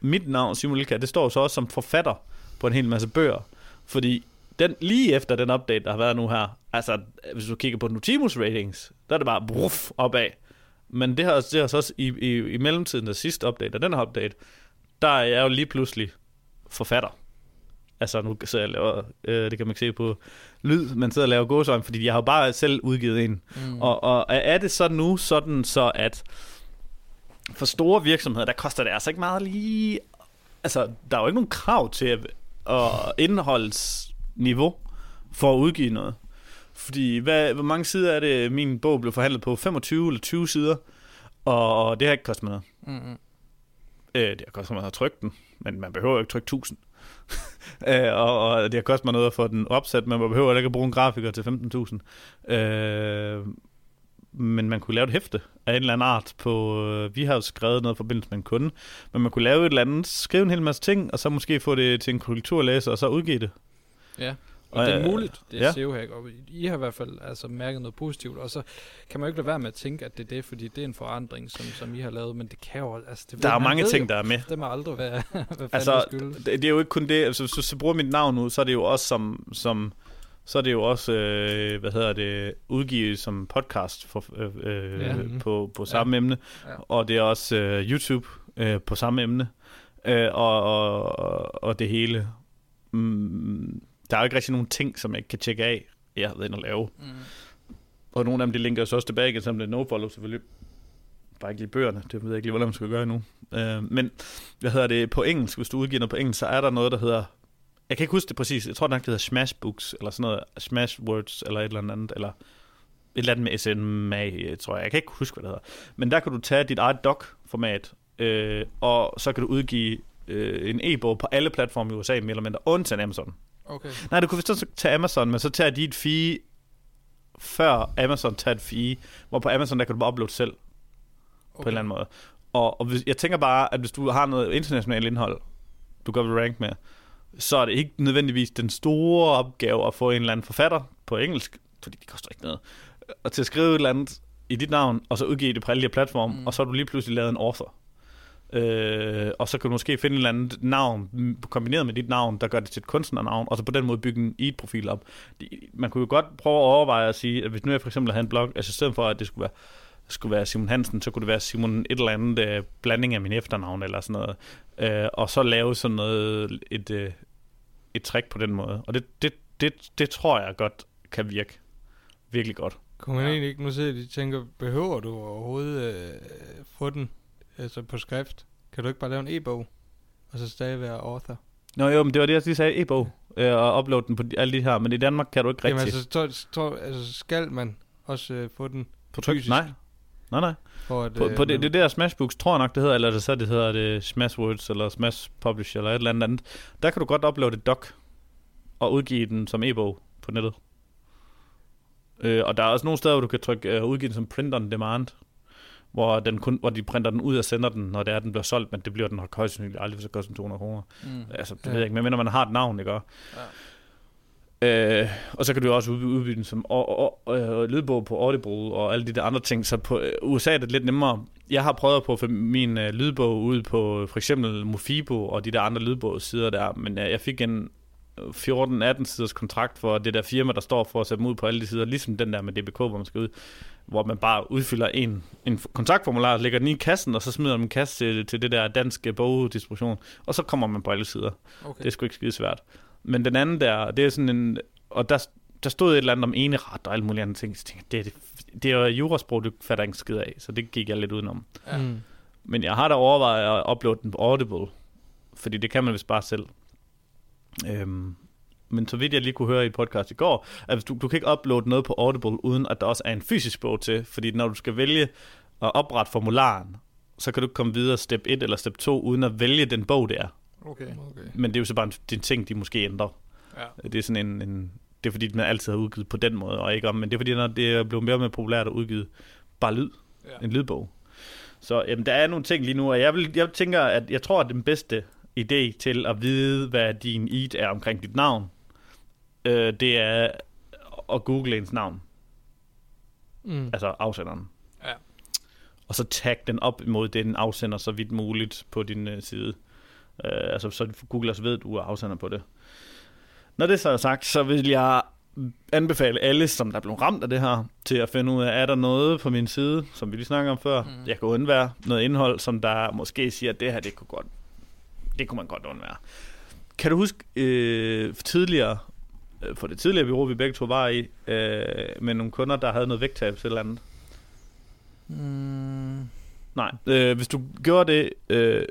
mit navn, Simon Lilka, det står så også som forfatter på en hel masse bøger, fordi den, lige efter den update, der har været nu her, altså, hvis du kigger på Notimus ratings, der er det bare bruff opad. Men det har, det har så også i, i, i mellemtiden, der sidste update, og den her update, der er jeg jo lige pludselig forfatter. Altså, nu sidder jeg laver, øh, det kan man ikke se på lyd, men sidder og laver gåsøjne, fordi jeg har jo bare selv udgivet en. Mm. Og, og er det så nu sådan, så at for store virksomheder, der koster det altså ikke meget lige... Altså, der er jo ikke nogen krav til at, at indholds niveau for at udgive noget. Fordi, hvad, hvor mange sider er det, min bog blev forhandlet på? 25 eller 20 sider? Og det har ikke kostet mig noget. Mm-hmm. Øh, det har kostet mig at trykke den, men man behøver jo ikke trykke 1000. (laughs) øh, og, og det har kostet mig noget at få den opsat, men man behøver ikke at bruge en grafiker til 15.000. Øh, men man kunne lave et hæfte af en eller anden art på, øh, vi har jo skrevet noget i forbindelse med en kunde, men man kunne lave et eller andet, skrive en hel masse ting, og så måske få det til en kulturlæser, og så udgive det. Ja, og, det er muligt, det er ja. SEO-hack, og I har i hvert fald altså, mærket noget positivt, og så kan man jo ikke lade være med at tænke, at det er det, fordi det er en forandring, som, som I har lavet, men det kan jo... Altså, det, der er mange ting, jo, der er med. Det må aldrig være, (laughs) hvad altså, det, det er jo ikke kun det, altså, hvis du så bruger mit navn nu, så er det jo også som, som så er det jo også, øh, hvad hedder det, udgivet som podcast for, øh, øh, ja. på, på samme ja. emne, ja. og det er også øh, YouTube øh, på samme emne, øh, og, og, og det hele. Mm, der er jo ikke rigtig nogen ting, som jeg ikke kan tjekke af, jeg har været inde og lave. Mm. Og nogle af dem, de linker så også tilbage igen, som det nofollow selvfølgelig. Bare ikke lige bøgerne, det ved jeg ikke lige, hvordan man skal gøre endnu. Uh, men, hvad hedder det, på engelsk, hvis du udgiver noget på engelsk, så er der noget, der hedder, jeg kan ikke huske det præcis, jeg tror nok, det hedder Smash Books, eller sådan noget, Smash Words, eller et eller andet, eller et eller andet med SMA, tror jeg. Jeg kan ikke huske, hvad det hedder. Men der kan du tage dit eget doc-format, øh, og så kan du udgive øh, en e-bog på alle platforme i USA, mere eller mindre, undtagen Amazon. Okay. Nej, du kunne vist tage Amazon, men så tager de et fee, før Amazon tager et fee, hvor på Amazon, der kan du bare uploade selv, okay. på en eller anden måde. Og, og hvis, jeg tænker bare, at hvis du har noget internationalt indhold, du godt vil rank med, så er det ikke nødvendigvis den store opgave at få en eller anden forfatter på engelsk, fordi det koster ikke noget, og til at skrive et eller andet i dit navn, og så udgive det på alle de platforme, mm. og så har du lige pludselig lavet en author. Øh, og så kan du måske finde et eller andet navn, kombineret med dit navn, der gør det til et kunstnernavn, og så på den måde bygge en e-profil op. Man kunne jo godt prøve at overveje at sige, at hvis nu jeg for eksempel havde en blog, altså i stedet for, at det skulle være, skulle være Simon Hansen, så kunne det være Simon et eller andet øh, blanding af min efternavn eller sådan noget. Øh, og så lave sådan noget, et, øh, et trick på den måde. Og det, det, det, det tror jeg godt kan virke virkelig godt. Kunne man ja. egentlig ikke nu se, at de tænker, behøver du overhovedet øh, få den altså på skrift. Kan du ikke bare lave en e-bog, og så stadig være author? Nå jo, men det var det, jeg lige sagde, e-bog. øh, og uploade den på de, alle de her, men i Danmark kan du ikke Jamen rigtig. altså, så, så, altså, skal man også øh, få den på tryk? fysisk? Nej. Nej, nej. For at, På, øh, på det, det der Smashbooks, tror jeg nok, det hedder, eller er det så det hedder det Smashwords, eller Smash Publish, eller et eller andet andet. Der kan du godt uploade et doc, og udgive den som e-bog på nettet. Øh, og der er også nogle steder, hvor du kan trykke øh, udgive den som print on demand, hvor, den kun, hvor de printer den ud og sender den, når det er, den bliver solgt, men det bliver den højst sandsynligt aldrig, så koster den 200 kroner. Mm. Altså, det Ja. ved jeg ikke, men man har et navn, ikke? Ja. Øh, og så kan du også udby- udbyde den som og, og, øh, lydbog på Audible og alle de der andre ting. Så på øh, USA er det lidt nemmere. Jeg har prøvet på at få min øh, lydbog ud på for eksempel Mofibo og de der andre lydbogssider der, men øh, jeg fik en 14-18 siders kontrakt for det der firma, der står for at sætte dem ud på alle de sider, ligesom den der med DBK, hvor man skal ud, hvor man bare udfylder en, en kontaktformular, lægger den i kassen, og så smider man en kasse til, til det der danske bogdistribution, og så kommer man på alle sider. Okay. Det er sgu ikke skide svært. Men den anden der, det er sådan en... Og der, der stod et eller andet om eneret og alle mulige andre ting. Så tænkte jeg, det, det, det er jo jurasprog, du fatter ikke skid af. Så det gik jeg lidt udenom. Ja. Mm. Men jeg har da overvejet at uploade den på Audible. Fordi det kan man vist bare selv. Øhm, men så vidt jeg lige kunne høre i et podcast i går, at hvis du, du kan ikke uploade noget på Audible, uden at der også er en fysisk bog til. Fordi når du skal vælge at oprette formularen, så kan du ikke komme videre step 1 eller step 2, uden at vælge den bog, det er. Okay. Okay. Men det er jo så bare en, det er en ting, de måske ændrer. Ja. Det er sådan en, en det er fordi, man altid har udgivet på den måde, og ikke om, men det er fordi, når det er blevet mere og mere populært at udgive bare lyd, Ja. en lydbog. Så jamen, der er nogle ting lige nu, og jeg, vil, jeg tænker, at jeg tror, at den bedste idé til at vide, hvad din id er omkring dit navn, øh, det er at google ens navn, Mm. altså afsenderen. Ja. Og så tag den op imod den afsender så vidt muligt på din øh, side. Øh, altså så Google også ved, at du er afsender på det. Når det så er sagt, så vil jeg anbefale alle, som der er blevet ramt af det her, til at finde ud af, er der noget på min side, som vi lige snakker om før, Mm. jeg kan undvære noget indhold, som der måske siger, at det her, det kunne, godt, det kunne man godt undvære. Kan du huske øh, tidligere, for det tidligere bureau, vi begge to var i, øh, med nogle kunder, der havde noget vægttab til eller andet? Mm. Nej, øh, hvis du gjorde det, øh,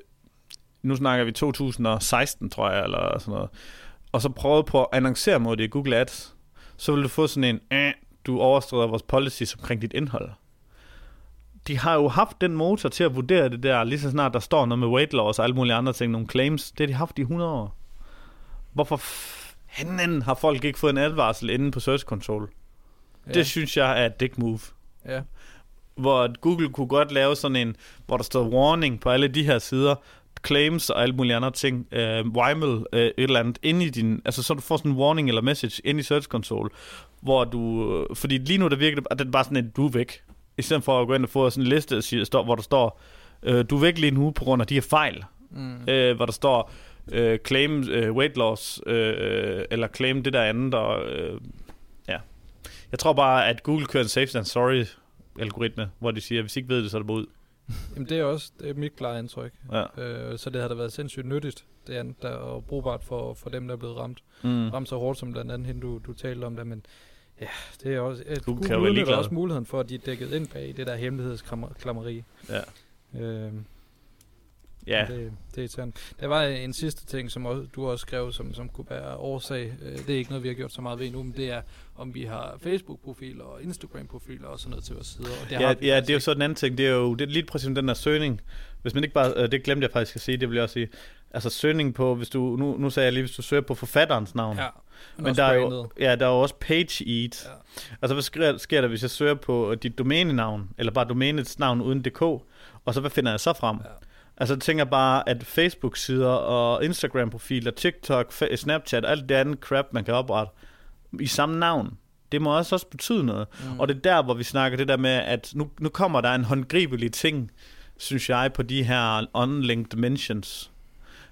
nu snakker vi 2016, tror jeg, eller sådan noget, og så prøvede på at annoncere mod det i Google Ads, så vil du få sådan en, øh, du overstræder vores policies omkring dit indhold. De har jo haft den motor til at vurdere det der, lige så snart der står noget med weight loss og alle mulige andre ting, nogle claims, det har de haft i 100 år. Hvorfor fanden har folk ikke fået en advarsel inde på Search Console? Ja. Det synes jeg er et dick move ja. hvor Google kunne godt lave sådan en, hvor der står warning på alle de her sider, claims og alle mulige andre ting, øh, Wimel, øh, et eller andet, inde i din, altså så du får sådan en warning eller message ind i Search Console, hvor du, øh, fordi lige nu der virker det, at det er bare sådan en, du er væk, i stedet for at gå ind og få sådan en liste, hvor der står, øh, du er væk lige nu på grund af de her fejl, Mm. øh, hvor der står, øh, claim øh, weight loss, øh, eller claim det der andet, og øh, ja. Jeg tror bare, at Google kører en safe and sorry algoritme, hvor de siger, at hvis I ikke ved det, så er det bare ud. Jamen det er også det er mit klare indtryk. Ja. Øh, så det har da været sindssygt nyttigt, det andet, der, og brugbart for, for dem, der er blevet ramt. Mm. Ramt så hårdt som blandt andet hende, du, du talte om det, men ja, det er også... At Google være udnytter også muligheden for, at de er dækket ind bag det der hemmelighedsklammeri. Ja. Øh, Ja, Det, det er irriterende. Der var en sidste ting, som også, du også skrev, som, som kunne være årsag. Øh, Det er ikke noget, vi har gjort så meget ved endnu, men det er, om vi har Facebook-profiler og Instagram-profiler og sådan noget til vores sider. Og det ja, ja det er jo ikke. så den anden ting. Det er jo det er lige præcis den der søgning. Hvis man ikke bare, øh, det glemte jeg faktisk at sige, det vil jeg også sige. Altså søgning på, hvis du, nu, nu sagde jeg lige, hvis du søger på forfatterens navn. Ja, Men der er, jo, ja, der er jo også page eat. Ja. Altså, hvad sker, sker der, hvis jeg søger på dit domænenavn, eller bare domænets navn uden dk, og så hvad finder jeg så frem? Ja. Altså, jeg tænker bare, at Facebook-sider og Instagram-profiler, TikTok, Snapchat, alt det andet crap, man kan oprette i samme navn, det må også også betyde noget. Mm. Og det er der, hvor vi snakker det der med, at nu, nu kommer der en håndgribelig ting, synes jeg, på de her unlinked mentions.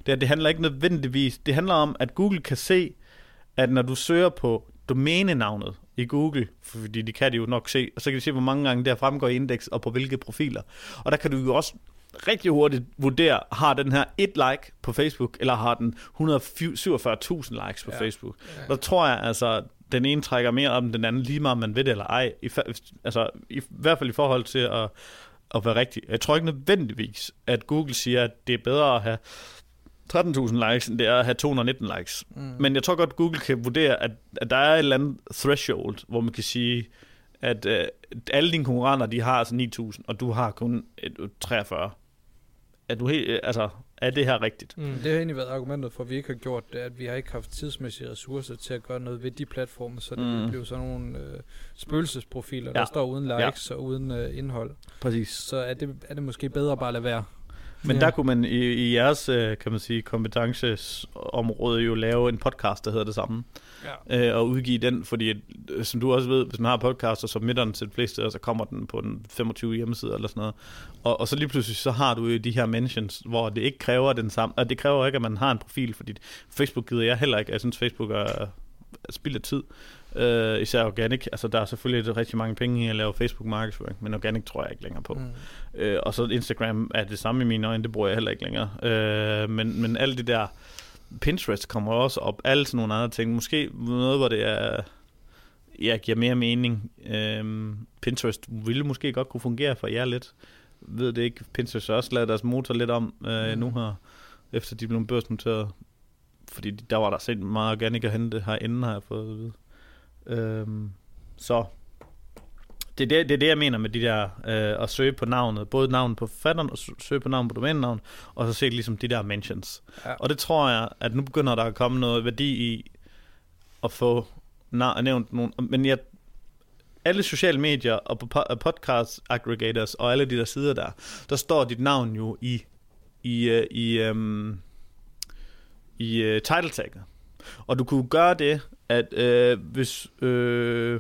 Det, er- det handler ikke nødvendigvis, det handler om, at Google kan se, at når du søger på domænenavnet i Google, fordi de kan det jo nok se, og så kan de se, hvor mange gange det her fremgår i indeks, og på hvilke profiler. Og der kan du jo også rigtig hurtigt vurdere, har den her et like på Facebook, eller har den 147.000 likes på Ja. Facebook. Ja. Der tror jeg altså, den ene trækker mere om den anden, lige meget om man ved det eller ej. I, altså, i, i hvert fald i forhold til at, at være rigtig. Jeg tror ikke nødvendigvis, at Google siger, at det er bedre at have 13.000 likes, end det er at have 219 likes. Mm. Men jeg tror godt, Google kan vurdere, at, at der er et eller andet threshold, hvor man kan sige, at øh, alle dine konkurrenter, de har altså 9.000, og du har kun et, et 43. Er, du helt, øh, altså, er det her rigtigt? Mm. Det har egentlig været argumentet for, at vi ikke har gjort det, at vi har ikke haft tidsmæssige ressourcer til at gøre noget ved de platforme, så det Mm. blev sådan nogle øh, spøgelsesprofiler, der Ja. står uden likes og uden øh, indhold. Præcis. Så er det, er det måske bedre bare at lade være. Men Ja. der kunne man i, i jeres, øh, kan man sige, kompetencesområde jo lave en podcast, der hedder det samme. Ja. øh, og udgive den, fordi øh, som du også ved, hvis man har podcast og submitter den til de fleste så kommer den på den 25 hjemmeside eller sådan noget. Og, og så lige pludselig, så har du jo de her mentions, hvor det ikke kræver den samme, og det kræver ikke, at man har en profil, fordi Facebook gider jeg heller ikke. Jeg synes, Facebook er spild af tid. Øh, især organic. Altså, der er selvfølgelig rigtig mange penge i at lave Facebook-markedsføring, men organic tror jeg ikke længere på. Mm. Øh, og så Instagram er det samme i mine øjne, det bruger jeg heller ikke længere. Øh, men, men alle det der, Pinterest kommer også op, alle sådan nogle andre ting. Måske noget, hvor det er, ja, giver mere mening. Øh, Pinterest ville måske godt kunne fungere for jer lidt. Ved det ikke. Pinterest har også lavet deres motor lidt om øh, Mm. nu her, efter de blev børsnoteret. Fordi der var der set meget organik at hente herinde, har jeg fået at vide. Øhm, så det er det, det er det, jeg mener med de der, øh, at søge på navnet. Både navnet på forfatteren, og sø- søge på navnet på domænenavn, og så se ligesom de der mentions. Ja. Og det tror jeg, at nu begynder der at komme noget værdi i at få na- nævnt nogle... Men jeg, alle sociale medier og på po- podcast aggregators og alle de der sider der, der står dit navn jo i i, øh, i, øhm, i øh, title tagget. Og du kunne gøre det, at øh, hvis, øh,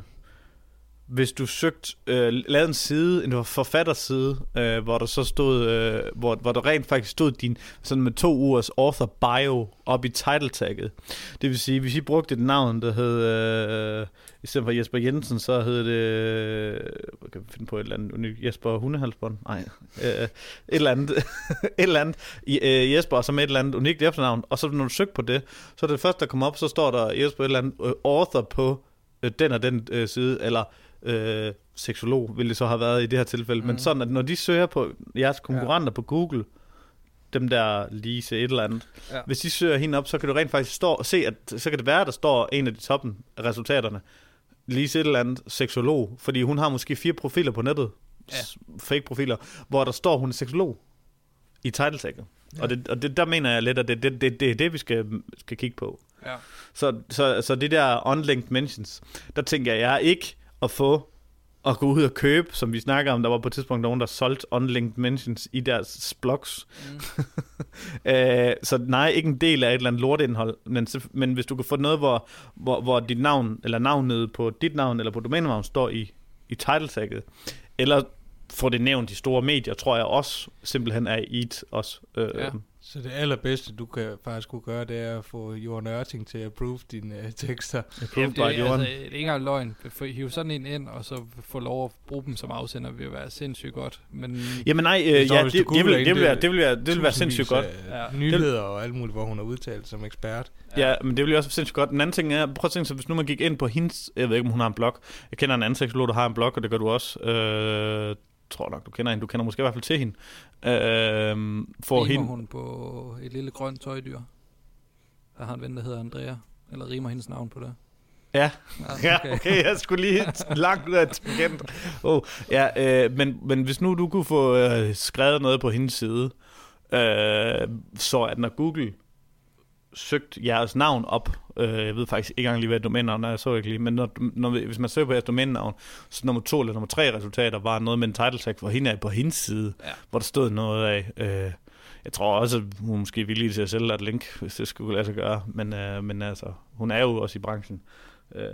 hvis du søgte, øh, lavede en side, en forfatterside, øh, hvor der så stod, øh, hvor, hvor der rent faktisk stod din, sådan med to ugers author bio op i title tagget. Det vil sige, hvis I brugte et navn, der hed, øh, i stedet for Jesper Jensen, så hed det, øh, kan vi finde på et eller andet, unikt, Jesper Hundehalsbånd? Nej, øh, et eller andet, (laughs) et eller andet, I, øh, Jesper, som et eller andet unikt efternavn, og så når du søgte på det, så er det første, der kommer op, så står der Jesper et eller andet øh, author på øh, den og den øh, side, eller øh, seksolog, ville det så have været i det her tilfælde. Mm. Men Mhm. sådan, at når de søger på jeres konkurrenter ja. på Google, dem der Lise et eller andet, Ja. hvis de søger hende op, så kan du rent faktisk stå, se, at så kan det være, at der står en af de toppen af resultaterne, Lise et eller andet seksolog, fordi hun har måske fire profiler på nettet, Ja. fake profiler, hvor der står, hun er seksolog i title tagget. Ja. Og, det, og det, der mener jeg lidt, at det er det, det, det, er det, vi skal, skal kigge på. Ja. Så, så, så det der unlinked mentions, der tænker jeg, jeg er ikke at få at gå ud og købe, som vi snakker om, der var på et tidspunkt nogen, der solgte unlinked mentions i deres blogs. Mm. (laughs) Øh, så nej, ikke en del af et eller andet lorteindhold, men, men hvis du kan få noget, hvor, hvor, hvor dit navn, eller navnet på dit navn, eller på domænenavn, står i, i title tagget, eller få det nævnt i store medier, tror jeg også simpelthen er i et også. Øh, Ja. Så det allerbedste, du kan faktisk kunne gøre, det er at få Jørgen Ørting til at approve dine uh, tekster. approved Det, er, by altså, Jorden. det er ikke engang løgn. For hive sådan en ind, og så få lov at bruge dem som afsender, vil være sindssygt godt. Men Jamen nej, øh, ja, det, det, vil, det, vil være, det- det vil være, det vil være sindssygt godt. Ja. Nyheder og alt muligt, hvor hun har udtalt som ekspert. Ja, men det vil jo også være sindssygt godt. Den anden ting er, prøv at tænke sig, hvis nu man gik ind på hendes, jeg ved ikke, om hun har en blog. Jeg kender en anden seksolog, der har en blog, og det gør du også. Øh, tror nok, du kender hende. Du kender måske i hvert fald til hende. Øh, for rimer hende. hun på et lille grønt tøjdyr. Der har en ven, der hedder Andrea. Eller rimer hendes navn på det. Ja. Ja, (laughs) okay, jeg skulle lige langt ud af tangent. Oh, ja, øh, men, men hvis nu du kunne få øh, skrevet noget på hendes side, øh, så at når Google søgt jeres navn op, øh, jeg ved faktisk ikke engang lige, hvad domænenavn er, jeg så ikke lige, men når, når, hvis man søger på jeres domænenavn, så nummer to eller nummer tre resultater var noget med en title tag for hende af på hendes side, Ja. hvor der stod noget af, øh, jeg tror også, at hun måske er villig til at sælge et link, hvis det skulle lade sig gøre, men, øh, men altså, hun er jo også i branchen. Øh,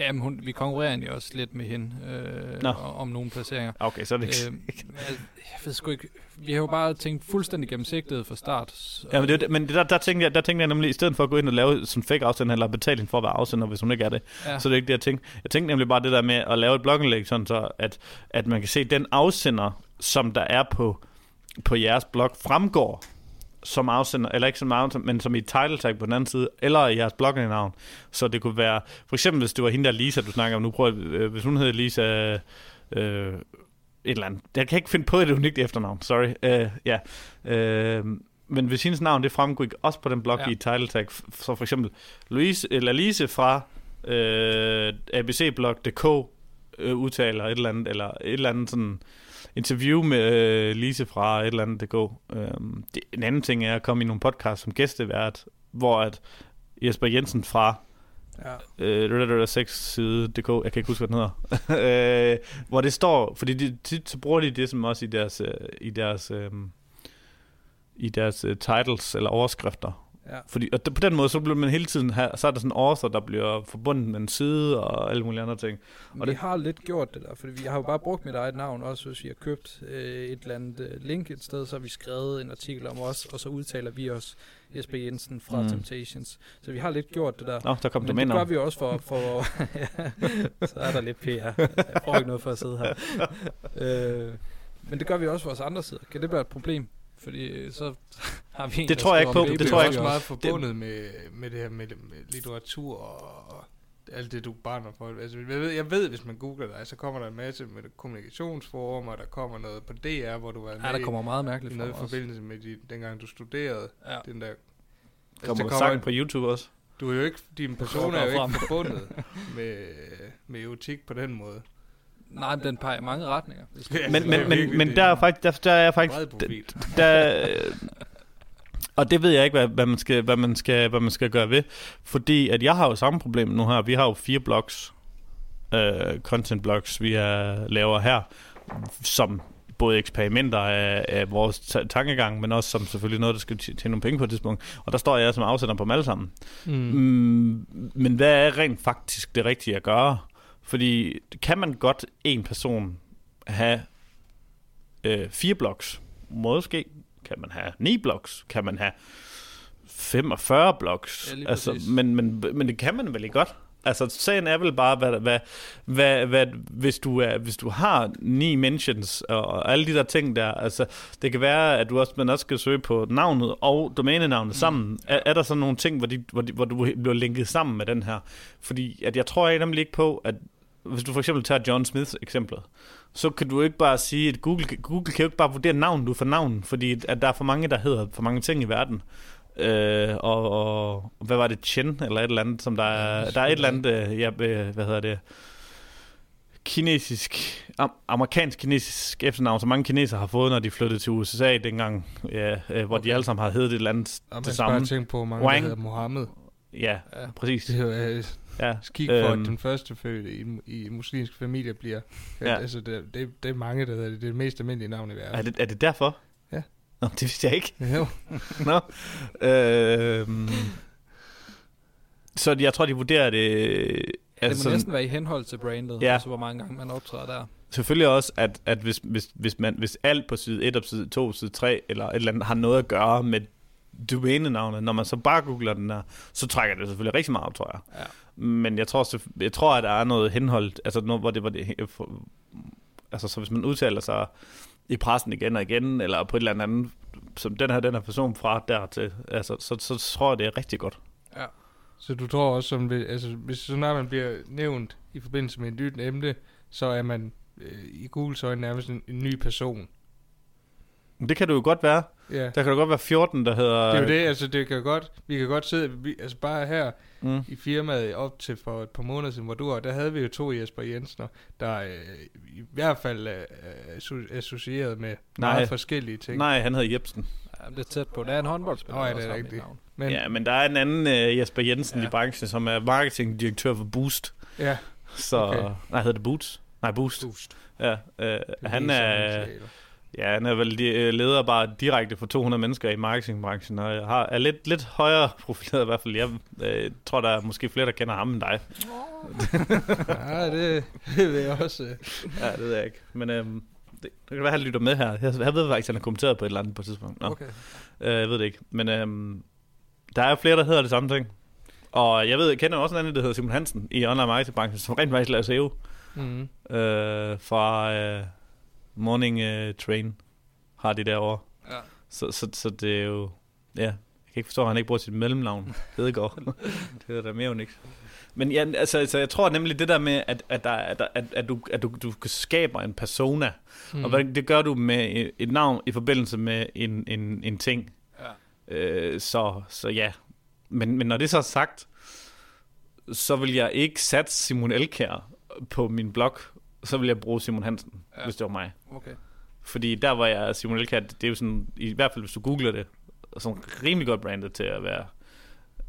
Ja, men hun, vi konkurrerer egentlig også lidt med hende øh, Nå. om, nogle placeringer. okay, så er det ikke... Øh, jeg, jeg ved sgu ikke. Vi har jo bare tænkt fuldstændig gennemsigtighed fra start. Så, Ja, men, det, er men der, der, tænkte jeg, der tænkte jeg nemlig, i stedet for at gå ind og lave sådan en fake afsender, eller betale hende for at være afsender, hvis hun ikke er det, ja, så er det ikke det, jeg tænkte. Jeg tænkte nemlig bare det der med at lave et blogindlæg, sådan så, at, at man kan se, at den afsender, som der er på, på jeres blog, fremgår som afsender, eller ikke som afsender, men som i et title tag på den anden side, eller i jeres blognavn. Så det kunne være, for eksempel hvis det var hende der Lisa, du snakker om nu, prøv, at- øh, hvis hun hedder Lisa, øh, et eller andet. Jeg kan ikke finde på et unikt efternavn, sorry. Øh, ja. Øh, men hvis hendes navn, det fremgik også på den blog Ja. i title tag, så for eksempel Louise, eller Lise fra øh, abcblog.dk øh, udtaler et eller andet, eller et eller andet sådan interview med øh, Lise fra et eller andet DK. Øhm, det, en anden ting er at komme i nogle podcast som gæstevært, hvor at Jesper Jensen fra Ja. øh, Red Alert 6 side DK, jeg kan ikke huske, hvad den hedder, (laughs) øh, hvor det står, fordi de, tit så bruger de det som også i deres, øh, i deres, øh, i deres øh, titles eller overskrifter. Ja. Fordi, og på den måde, så bliver man hele tiden, have, så er der sådan en author, der bliver forbundet med en side og alle mulige andre ting. Og vi det- har lidt gjort det der, fordi vi har jo bare brugt mit eget navn også, hvis vi har købt øh, et eller andet øh, link et sted, så har vi skrevet en artikel om os, og så udtaler vi os Jesper Jensen fra Mm. Temptations. Så vi har lidt gjort det der. Nå, der kom Men det det gør vi også for, for (laughs) ja, så er der lidt PR. Jeg får ikke noget for at sidde her. (laughs) Øh, men det gør vi også for os andre sider. Kan det være et problem? Fordi øh, så (laughs) har vi en, Det tror jeg ikke på. Det er tror jeg også ikke. meget forbundet med, med det her med, med litteratur og alt det, du brænder for. Altså, jeg, ved, jeg ved, hvis man googler dig, så kommer der en masse med kommunikationsforum, og der kommer noget på DR, hvor du var med Ja, der kommer meget mærkeligt noget i forbindelse med de, dengang du studerede. Ja. Den der, altså, Kommer der der sangen på YouTube også. du er jo ikke, din person er jo ikke forbundet (laughs) med, med erotik på den måde. Nej, men den peger i mange retninger. (laughs) Men, det er men, men, men der er faktisk, der, der er faktisk, der, øh, og det ved jeg ikke, hvad, hvad, man skal, hvad, man skal, hvad man skal gøre ved, fordi at jeg har jo samme problem nu her. Vi har jo fire blogs, øh, content blogs, vi er, laver her, som både eksperimenter af, af vores ta- tankegang, men også som selvfølgelig noget, der skal tj- tjene nogle penge på et tidspunkt. Og der står jeg som afsender på dem alle sammen. Mm. Mm, men hvad er rent faktisk det rigtige at gøre? Fordi kan man godt en person have øh, fire blogs? Måske kan man have ni blogs? Kan man have 45 blogs? Ja, altså, men, men, men det kan man vel ikke godt? Altså, sagen er vel bare, hvad, hvad, hvad, hvad, hvis, du er, hvis du har ni mentions og, og alle de der ting der, altså, det kan være, at du også, man også skal søge på navnet og domænenavnet mm. sammen. Er, er der så nogle ting, hvor, de, hvor, de, hvor du bliver linket sammen med den her? Fordi at jeg tror nemlig ikke på, at hvis du for eksempel tager John Smiths eksemplet, så kan du ikke bare sige, at Google, Google kan jo ikke bare vurdere navn, du for navn, fordi at der er for mange, der hedder for mange ting i verden. Øh, og, og, hvad var det, Chen, eller et eller andet, som der er, Ja, der er et eller andet, øh, ja, øh, hvad hedder det, kinesisk, am, amerikansk-kinesisk efternavn, som mange kinesere har fået, når de flyttede til USA dengang, ja, øh, hvor okay. de alle sammen har heddet et eller andet Og man det skal bare samme. tænke på, mange Wang. der hedder Mohammed. Ja, Ja. præcis. Det er jo øh, Ja. skik for, Øhm. at den første fødte i, i muslimsk familie bliver. Ja. Ja. Altså, det, det, det er mange, der hedder det. Det er det mest almindelige navn i verden. Er det, er det derfor? Nå, det vidste jeg ikke. Jo. (laughs) Nå. Øhm, så jeg tror, de vurderer det... det Altså, må næsten være i henhold til brandet, Ja. altså hvor mange gange man optræder der. selvfølgelig også, at, at hvis, hvis, hvis, man, hvis alt på side 1 og side 2, side 3 eller et eller andet har noget at gøre med domænenavnet, når man så bare googler den der, så trækker det selvfølgelig rigtig meget op, tror jeg. Ja. Men jeg tror, jeg tror, at der er noget henhold, altså noget, hvor det var det, altså så hvis man udtaler sig i pressen igen og igen, eller på et eller andet, som den her, den her person fra dertil, altså, så, så, så tror jeg, det er rigtig godt. Ja. Så du tror også, som, altså, hvis så når man bliver nævnt i forbindelse med et nyt emne, så er man øh, i Googles øjne nærmest en, en ny person. Det kan det jo godt være. Ja. Der kan jo godt være 14, der hedder... Det er jo det, altså det kan godt, vi kan godt sidde, vi, altså bare her Mm. i firmaet op til for et par måneder siden, hvor du var, der havde vi jo to Jesper Jensener, der øh, i hvert fald er asso- associeret med Nej. meget forskellige ting. Nej, han hedder Jebsen. Ja, det er tæt på. Det er en håndboldspiller. Nå, ja, der det er rigtigt. navn. Men, Ja, men der er en anden uh, Jesper Jensen ja. I branchen, som er marketingdirektør for Boost. ja, Så, Okay. nej, hedder det Boots? Nej, Boost. Boost. Ja, øh, det han er, initialer. Ja, han er vel øh, leder bare direkte for 200 mennesker i marketingbranchen, og jeg har, er lidt, lidt højere profileret i hvert fald. Jeg øh, tror, der er måske flere, der kender ham end dig. (laughs) Ja, det, det vil jeg også. øh. Ja, det ved jeg ikke. Men øhm, det, det kan være, at han lytter med her. Jeg, jeg ved faktisk, at han har kommenteret på et eller andet på et tidspunkt. Nå. Okay. Øh, jeg ved det ikke. Men øhm, der er flere, der hedder det samme ting. Og jeg ved, jeg kender også en anden, der hedder Simon Hansen i online marketingbranchen, som rent faktisk laver SEO Mm. øh, fra øh, Morning øh, Train har de derovre. Ja. Så, så, så det er jo... Ja, jeg kan ikke forstå, at han ikke bruger sit mellemnavn. (laughs) Hedegaard. det er da mere unikt. Men ja, altså, altså, jeg tror nemlig det der med, at, at, der, at, at, at, du, at du, du skaber en persona, mm. og hvad, det gør du med et- et navn i forbindelse med en, en, en ting. Ja. Øh, så, så ja. Men, men når det så er sagt, så vil jeg ikke sætte Simon Elkær på min blog, så vil jeg bruge Simon Hansen, ja. Hvis det var mig. Okay. Fordi der var jeg Simon Elkær, det er jo sådan, i hvert fald hvis du googler det, sådan rimelig godt brandet til at være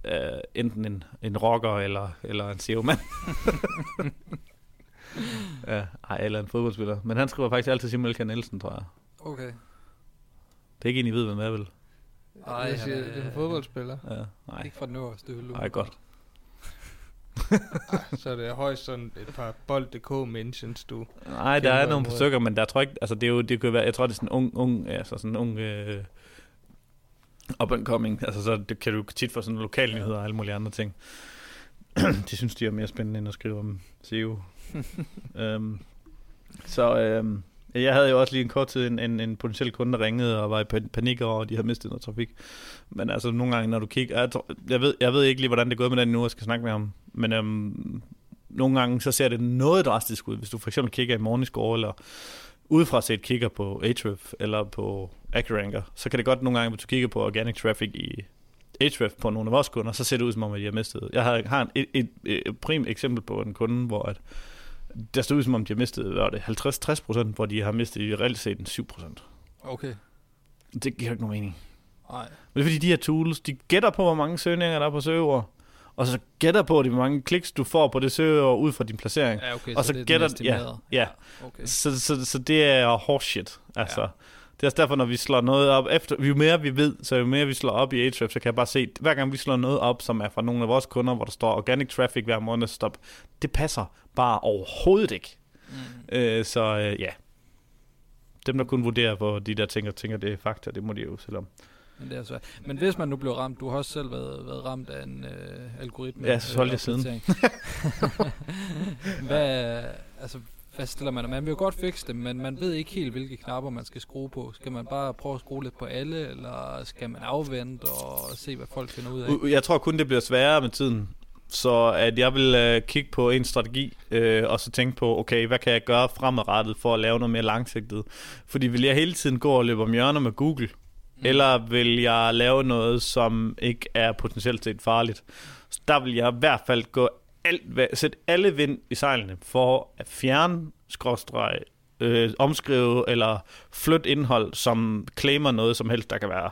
øh, enten en, en rocker eller, eller en SEO-mand. (laughs) ja, ej, eller en fodboldspiller. Men han skriver faktisk altid Simon Elkær Nielsen, tror jeg. Okay. Det er ikke en, I ved, hvem er, vel? Ej, jeg siger, han er- det er en fodboldspiller. Ja, nej. Ikke fra den øverste hylde. Nej, godt. Så er det højst sådan et par bold.dk mentions, du. Nej, der er nogle stykker, men der tror jeg ikke, altså det er jo, det kan være, jeg tror det er sådan en ung, ung, altså sådan en ung, øh, up and coming, altså så det kan du tit få sådan lokale nyheder og alle mulige andre ting. (clears throat) de synes, de er mere spændende end at skrive om SEO. (laughs) øhm, så øhm, jeg havde jo også lige en kort tid en, en, en potentiel kunde, der ringede og var i pan- panik over, at de havde mistet noget trafik. Men altså nogle gange, når du kigger, jeg, tror, jeg, ved, jeg ved ikke lige, hvordan det er gået med den nu, jeg skal snakke med ham. Men øhm, nogle gange, så ser det noget drastisk ud. Hvis du for eksempel kigger i Morningscore, eller udefra set kigger på Ahrefs, eller på AccuRanker, så kan det godt nogle gange, hvis du kigger på organic traffic i Ahrefs på nogle af vores kunder, så ser det ud som om, at de har mistet. Jeg har, har et, et, et, prim eksempel på en kunde, hvor at, der stod ud som om, de har mistet var det 50-60 procent, hvor de har mistet i reelt set en 7 procent. Okay. Det giver ikke nogen mening. Nej. Men det er fordi, de her tools, de gætter på, hvor mange søgninger der er på søgeord, og så gætter på, hvor mange kliks du får på det søgeord ud fra din placering. Ja, okay, Og så det den gætter- estimerede. ja, Okay. Så, så, så det er horseshit. Altså, Ja. ja. Det er også derfor, når vi slår noget op, efter, jo mere vi ved, så jo mere vi slår op i Ahrefs, så kan jeg bare se, hver gang vi slår noget op, som er fra nogle af vores kunder, hvor der står organic traffic hver måned, stop, det passer bare overhovedet ikke. Mm. Øh, så øh, ja, dem der kun vurderer, hvor de der tænker, tænker det er fakta, det må de jo selv om. Men det er svært. Men hvis man nu blev ramt, du har også selv været, været ramt af en øh, algoritme. Ja, så holdt jeg siden. (laughs) hvad, altså, hvad stiller man? Man vil jo godt fikse det, men man ved ikke helt, hvilke knapper man skal skrue på. Skal man bare prøve at skrue lidt på alle, eller skal man afvente og se, hvad folk finder ud af? Jeg tror kun, det bliver sværere med tiden. Så at jeg vil øh, kigge på en strategi, øh, og så tænke på, okay, hvad kan jeg gøre fremadrettet for at lave noget mere langsigtet? Fordi vil jeg hele tiden gå og løbe om hjørner med Google, mm. eller vil jeg lave noget, som ikke er potentielt set farligt? Så der vil jeg i hvert fald gå alt, sætte alle vind i sejlene for at fjerne, skråstreg, øh, omskrive eller flytte indhold, som claimer noget som helst, der kan være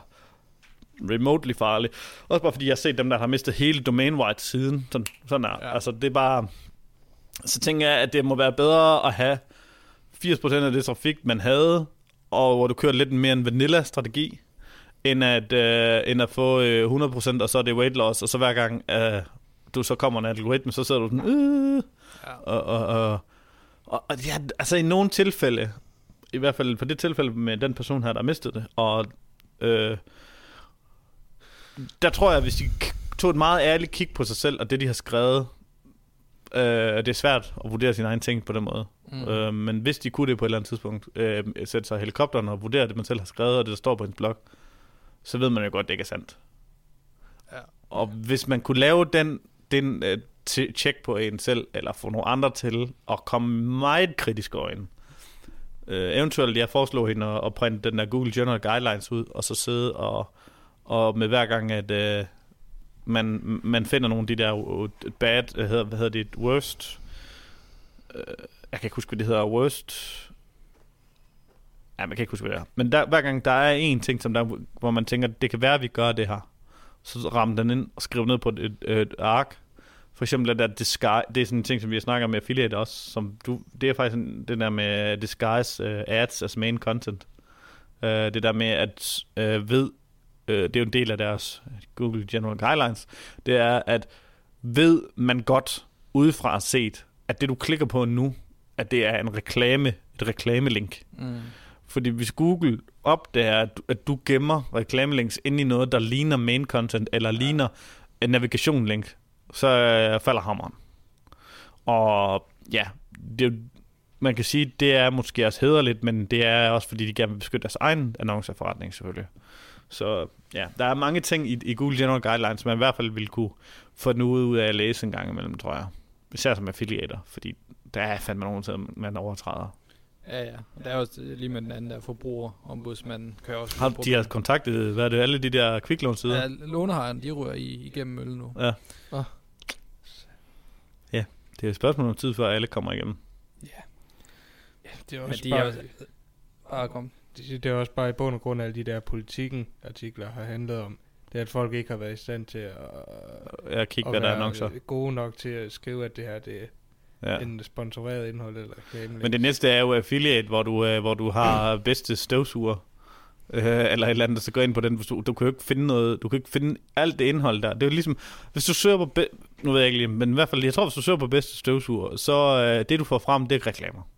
remotely farlig. Også bare fordi jeg har set dem, der har mistet hele domain-wide siden. Sådan, sådan er. Ja. Altså det er bare... Så tænker jeg, at det må være bedre at have 80% af det trafik, man havde, og hvor du kører lidt mere en vanilla-strategi, end at, øh, end at få øh, 100%, og så er det weight loss, og så hver gang øh, du så kommer en algoritme, så sidder du sådan, øh, Ja. og, og, og, og, og ja, altså i nogle tilfælde, i hvert fald på det tilfælde med den person her, der mistede det, og øh, der tror jeg, hvis de tog et meget ærligt kig på sig selv, og det de har skrevet, øh, det er svært at vurdere sine egne ting på den måde. Mm. Mm. Øh, men hvis de kunne det på et eller andet tidspunkt, øh, sætte sig i helikopteren og vurdere det, man selv har skrevet, og det der står på en blog, så ved man jo godt, det ikke er sandt. Ja. Og hvis man kunne lave den, den øh, t- check på en selv, eller få nogle andre til at komme meget kritisk øjne, øh, eventuelt jeg foreslår hende at, at printe den der Google General Guidelines ud, og så sidde og, og med hver gang, at øh, man, man finder nogle af de der øh, bad, hvad hedder, hvad hedder det, worst, øh, jeg kan ikke huske, hvad det hedder, worst, ja, man kan ikke huske, hvad det er. Men der, hver gang der er en ting, som der, hvor man tænker, det kan være, at vi gør det her, så ram den ind og skriv ned på et, et, ark. For eksempel, at der disguise, det er sådan en ting, som vi snakker med affiliate også, som du, det er faktisk en, det der med disguise uh, ads as main content. Uh, det der med at uh, ved, uh, det er jo en del af deres Google General Guidelines, det er, at ved man godt udefra set, at det du klikker på nu, at det er en reklame, et reklamelink. Mm. Fordi hvis Google opdager, at du, at du gemmer reklamelinks ind i noget, der ligner main content, eller ja. ligner en navigationlink, så øh, falder hammeren. Og ja, det, man kan sige, det er måske også hederligt, men det er også, fordi de gerne vil beskytte deres egen annonceforretning selvfølgelig. Så ja, der er mange ting i, i Google General Guidelines, man i hvert fald vil kunne få noget ud af at læse en gang imellem, tror jeg. Især som affiliater, fordi der er fandme nogen, som man overtræder. Ja, ja. Og der er også øh, lige med den anden der forbrugerombudsmanden, kan også Har, de har kontaktet, hvad er det, alle de der kviklånsider? Ja, lånehejerne, de rører i, igennem møllen nu. Ja. Det er et spørgsmål om tid, før alle kommer igennem. Ja, det er Men også de bare, er også, bare kom. det, det er også bare i bund og grund alle de der politikken-artikler har handlet om. Det er, at folk ikke har været i stand til at, Jeg kigger, at hvad der er annoncer. gode nok til at skrive, at det her det er Ja. en sponsoreret indhold eller reklame. Men det næste er jo affiliate, hvor du, øh, hvor du har (clears throat) bedste støvsuger. Øh, eller et eller andet, der så går ind på den. Du, du kan jo ikke finde noget, du kan ikke finde alt det indhold der. Det er jo ligesom, hvis du søger på, be, nu ved jeg ikke lige, men i hvert fald, jeg tror, hvis du søger på bedste støvsuger, så øh, det du får frem, det er reklamer.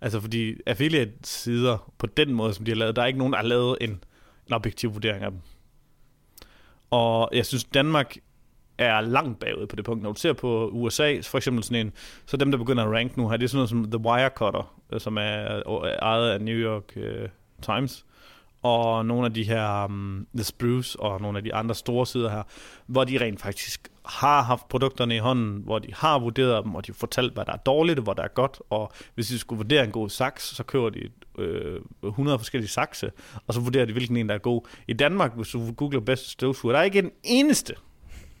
Altså fordi affiliate-sider, på den måde, som de har lavet, der er ikke nogen, der har lavet en, en objektiv vurdering af dem. Og jeg synes, Danmark er langt bagud på det punkt. Når du ser på USA, for eksempel sådan en, så dem, der begynder at rank nu her, det er sådan noget som The Wirecutter, øh, som er øh, ejet af New York uh, Times, og nogle af de her um, The Spruce og nogle af de andre store sider her, hvor de rent faktisk har haft produkterne i hånden, hvor de har vurderet dem, og de har fortalt, hvad der er dårligt og hvad der er godt, og hvis de skulle vurdere en god saks, så kører de øh, 100 forskellige sakse, og så vurderer de, hvilken en, der er god. I Danmark, hvis du googler bedste støvsuger, der er ikke en eneste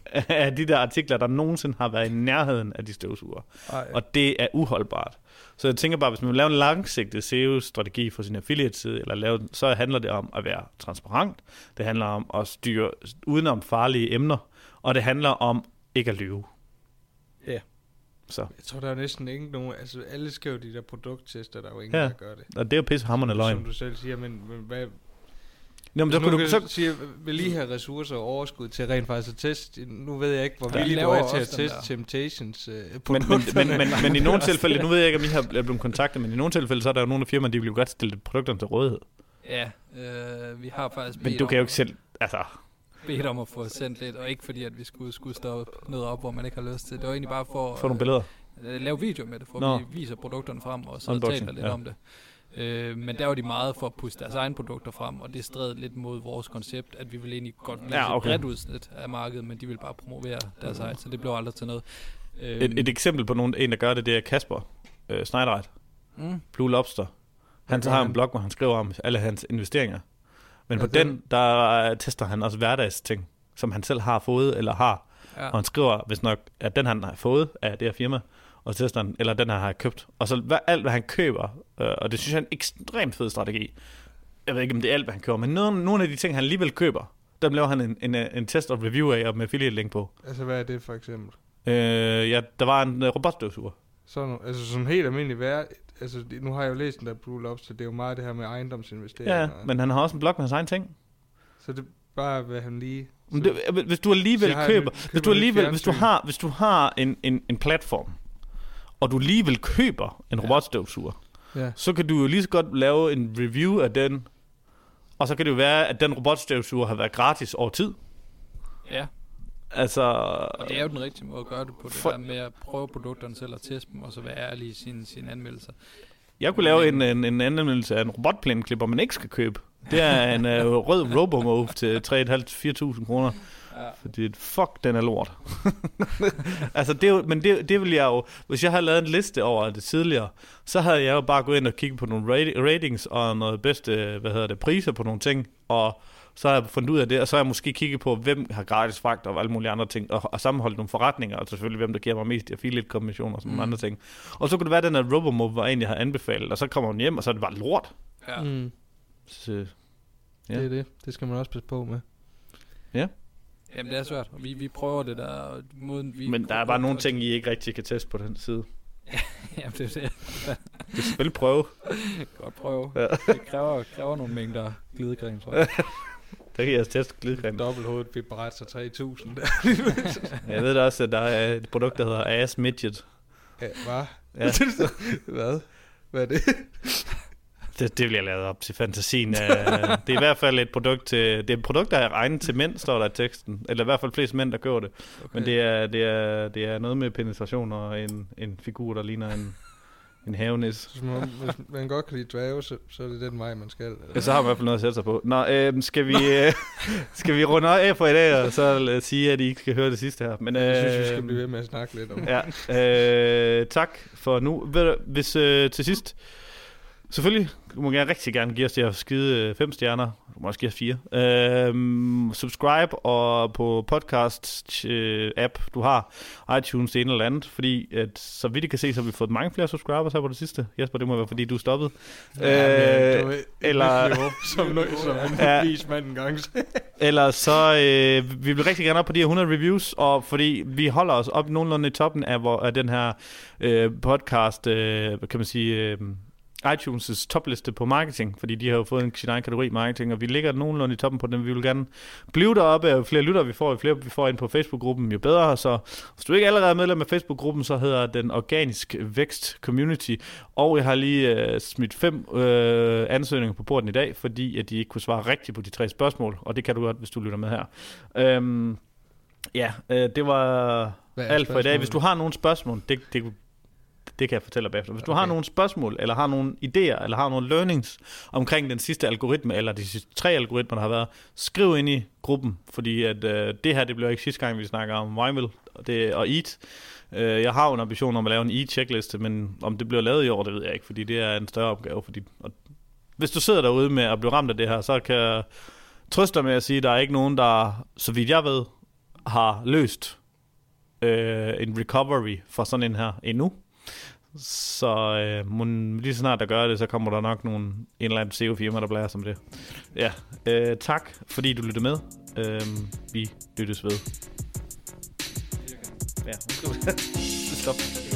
(laughs) af de der artikler, der nogensinde har været i nærheden af de støvsuger. Ej, Og det er uholdbart. Så jeg tænker bare, hvis man vil lave en langsigtet SEO-strategi for sin affiliate-side, eller lave, så handler det om at være transparent. Det handler om at styre udenom farlige emner. Og det handler om ikke at lyve. Ja. Så, Jeg tror, der er næsten ikke nogen... Altså, alle skriver de der produkttester, der er jo ingen, Ja. der gør det. og det er jo pissehammerende løgn. Som du selv siger, men, men hvad... Nå, men så kunne du, så, sige, vil lige have ressourcer og overskud til rent faktisk at teste... Nu ved jeg ikke, hvor Ja. villige De du laver er til at teste der. Temptations uh, men, men, men, men, (laughs) men, i nogle tilfælde, nu ved jeg ikke, om I har blevet kontaktet, men i nogle tilfælde, så er der jo nogle af firmaerne, de vil jo godt stille produkterne til rådighed. ja, øh, vi har faktisk Men du kan jo ikke selv, altså, bedt om at få sendt lidt, og ikke fordi, at vi skulle, skulle stå noget op, hvor man ikke har lyst til. Det var egentlig bare for få nogle at billeder. øh, lave video med det, for Nå. vi viser produkterne frem, og så Unboxing, taler lidt ja. om det. Øh, men der var de meget for at puste deres egne produkter frem, og det stred lidt mod vores koncept, at vi ville egentlig godt lave Ja, okay. okay. bredt udsnit af markedet, men de ville bare promovere deres eget, så det blev aldrig til noget. Øh, Et, et eksempel på nogen, en, der gør det, det er Kasper øh, Schneidereit. mm, Blue Lobster. Han gør har en blog, hvor han skriver om alle hans investeringer. Men på Ja, den, der tester han også hverdagsting, som han selv har fået eller har. ja. Og han skriver, hvis nok, at den han har fået af det her firma, og han, eller den han har købt. Og så hvad, alt, hvad han køber, øh, og det synes jeg er en ekstremt fed strategi. Jeg ved ikke, om det er alt, hvad han køber, men nogle, nogle af de ting, han alligevel køber, dem laver han en, en, en test og review af, og med affiliate link på. altså, hvad er det for eksempel? Øh, ja, der var en uh, robotstøvsuger. Sådan, altså, som helt almindelig vær... Altså, nu har jeg jo læst den der Blue Lobster, det er jo meget det her med ejendomsinvesteringer. Ja, men han har også en blog med hans egen ting. Så det er bare, hvad han lige... Men det, hvis du alligevel jeg køber, nyt- hvis køber du alligevel, hvis du har, hvis du har en, en, en platform, og du alligevel køber en Ja. robotstøvsuger, Ja. så kan du jo lige så godt lave en review af den, og så kan det jo være, at den robotstøvsuger har været gratis over tid. ja, Altså, og det er jo den rigtige måde at gøre det på, det For- der med at prøve produkterne selv og teste dem, og så være ærlig i sine, sine anmeldelser. jeg kunne lave en, Men- en, en anmeldelse af en robotplæneklipper, man ikke skal købe. Det er en uh, rød Robomove til 3.500-4.000 kroner. Ja. Fordi fuck, den er lort. (laughs) altså, det jo, men det, det vil jeg jo... Hvis jeg havde lavet en liste over det tidligere, så havde jeg jo bare gået ind og kigget på nogle rati- ratings og noget bedste, hvad hedder det, priser på nogle ting, og så har jeg fundet ud af det, og så har jeg måske kigget på, hvem har gratis fragt og alle mulige andre ting, og, og sammenholdt nogle forretninger, og selvfølgelig hvem, der giver mig mest i affiliate-kommission og sådan Mm. nogle andre ting. Og så kunne det være, at den her Robomove var egentlig havde anbefalet, og så kommer hun hjem, og så er det bare lort. Ja. Mm, Så, ja. Ja. Det er det. Det skal man også passe på med. Jamen, det er svært. og Vi, vi prøver det der måden, vi... men der er bare nogle ting, I ikke rigtig kan teste på den side. (laughs) Jamen, det er det. Det er selvfølgelig prøve. Godt prøve. Ja. Det kræver, kræver nogle mængder glidecreme, tror jeg. (laughs) Der kan jeg teste glidecreme. Dobbelthovedet vibrator 3000 der. Jeg ved da også, at der er et produkt, der hedder Ass Midget. ja, hvad? Ja, (laughs) Hvad? Hvad er det? Det, det bliver lavet op til fantasien. Øh, (laughs) Det er i hvert fald et produkt til, det er et produkt, der er regnet til mænd, står der i teksten. Eller i hvert fald flest mænd, der køber det. Okay. Men det er, det er, det er noget med penetration og en, en figur, der ligner en, en havenis. Som om, hvis man godt kan lide dvæve, så, så er det den vej, man skal. Ja, så har man i hvert fald noget at sætte sig på. Nå, øh, skal, vi, øh, (laughs) skal vi runde af for i dag, og så øh, sige, at I ikke skal høre det sidste her. Men, øh, Jeg synes, vi skal blive ved med at snakke lidt om Ja, øh, tak for nu. Hvis øh, til sidst, Selvfølgelig. Du må gerne rigtig gerne give os de her skide øh, fem stjerner. Du må også give os fire. Øhm, subscribe og på podcast øh, app du har iTunes det ene eller andet, fordi at, så vidt I kan se, så har vi fået mange flere subscribers her på det sidste. Jesper, det må være fordi du er stoppet. Ja, Øh, du, eller- (laughs) eller... Som, no, som en Ja. ja. vis mand engang. (laughs) Eller så, øh, vi vil rigtig gerne op på de her 100 reviews, og fordi vi holder os op nogenlunde i toppen af, hvor, af den her øh, podcast, øh, kan man sige, øh, iTunes' topliste på marketing, fordi de har jo fået en sin egen kategori marketing, og vi ligger nogenlunde i toppen på den. Vi vil gerne blive deroppe, og jo flere lytter vi får, jo flere vi får ind på Facebook-gruppen, jo bedre. Så hvis du ikke allerede er medlem af Facebook-gruppen, så hedder den Organisk Vækst Community, og jeg har lige øh, smidt fem øh, ansøgninger på bordet i dag, fordi at de ikke kunne svare rigtigt på de tre spørgsmål, og det kan du godt, hvis du lytter med her. Øhm, ja, øh, det var alt for i dag. Hvis du har nogle spørgsmål, det, det, det kan jeg fortælle dig bagefter. Hvis du Okay. har nogle spørgsmål, eller har nogle idéer, eller har nogle learnings omkring den sidste algoritme, eller de sidste tre algoritmer, der har været, skriv ind i gruppen, fordi at, øh, det her, det bliver ikke sidste gang, vi snakker om Wymill og, det, og EAT. Øh, jeg har jo en ambition om at lave en EAT-checkliste, men om det bliver lavet i år, det ved jeg ikke, fordi det er en større opgave. Fordi, og hvis du sidder derude med at blive ramt af det her, så kan jeg trøste dig med at sige, at der er ikke nogen, der, så vidt jeg ved, har løst øh, en recovery for sådan en her endnu. Så øh, mun, lige så snart der gør det, så kommer der nok nogle, en eller anden SEO-firma, der blærer som det. Ja, øh, tak fordi du lyttede med. Øh, vi lyttes ved. Ja, (laughs) stop.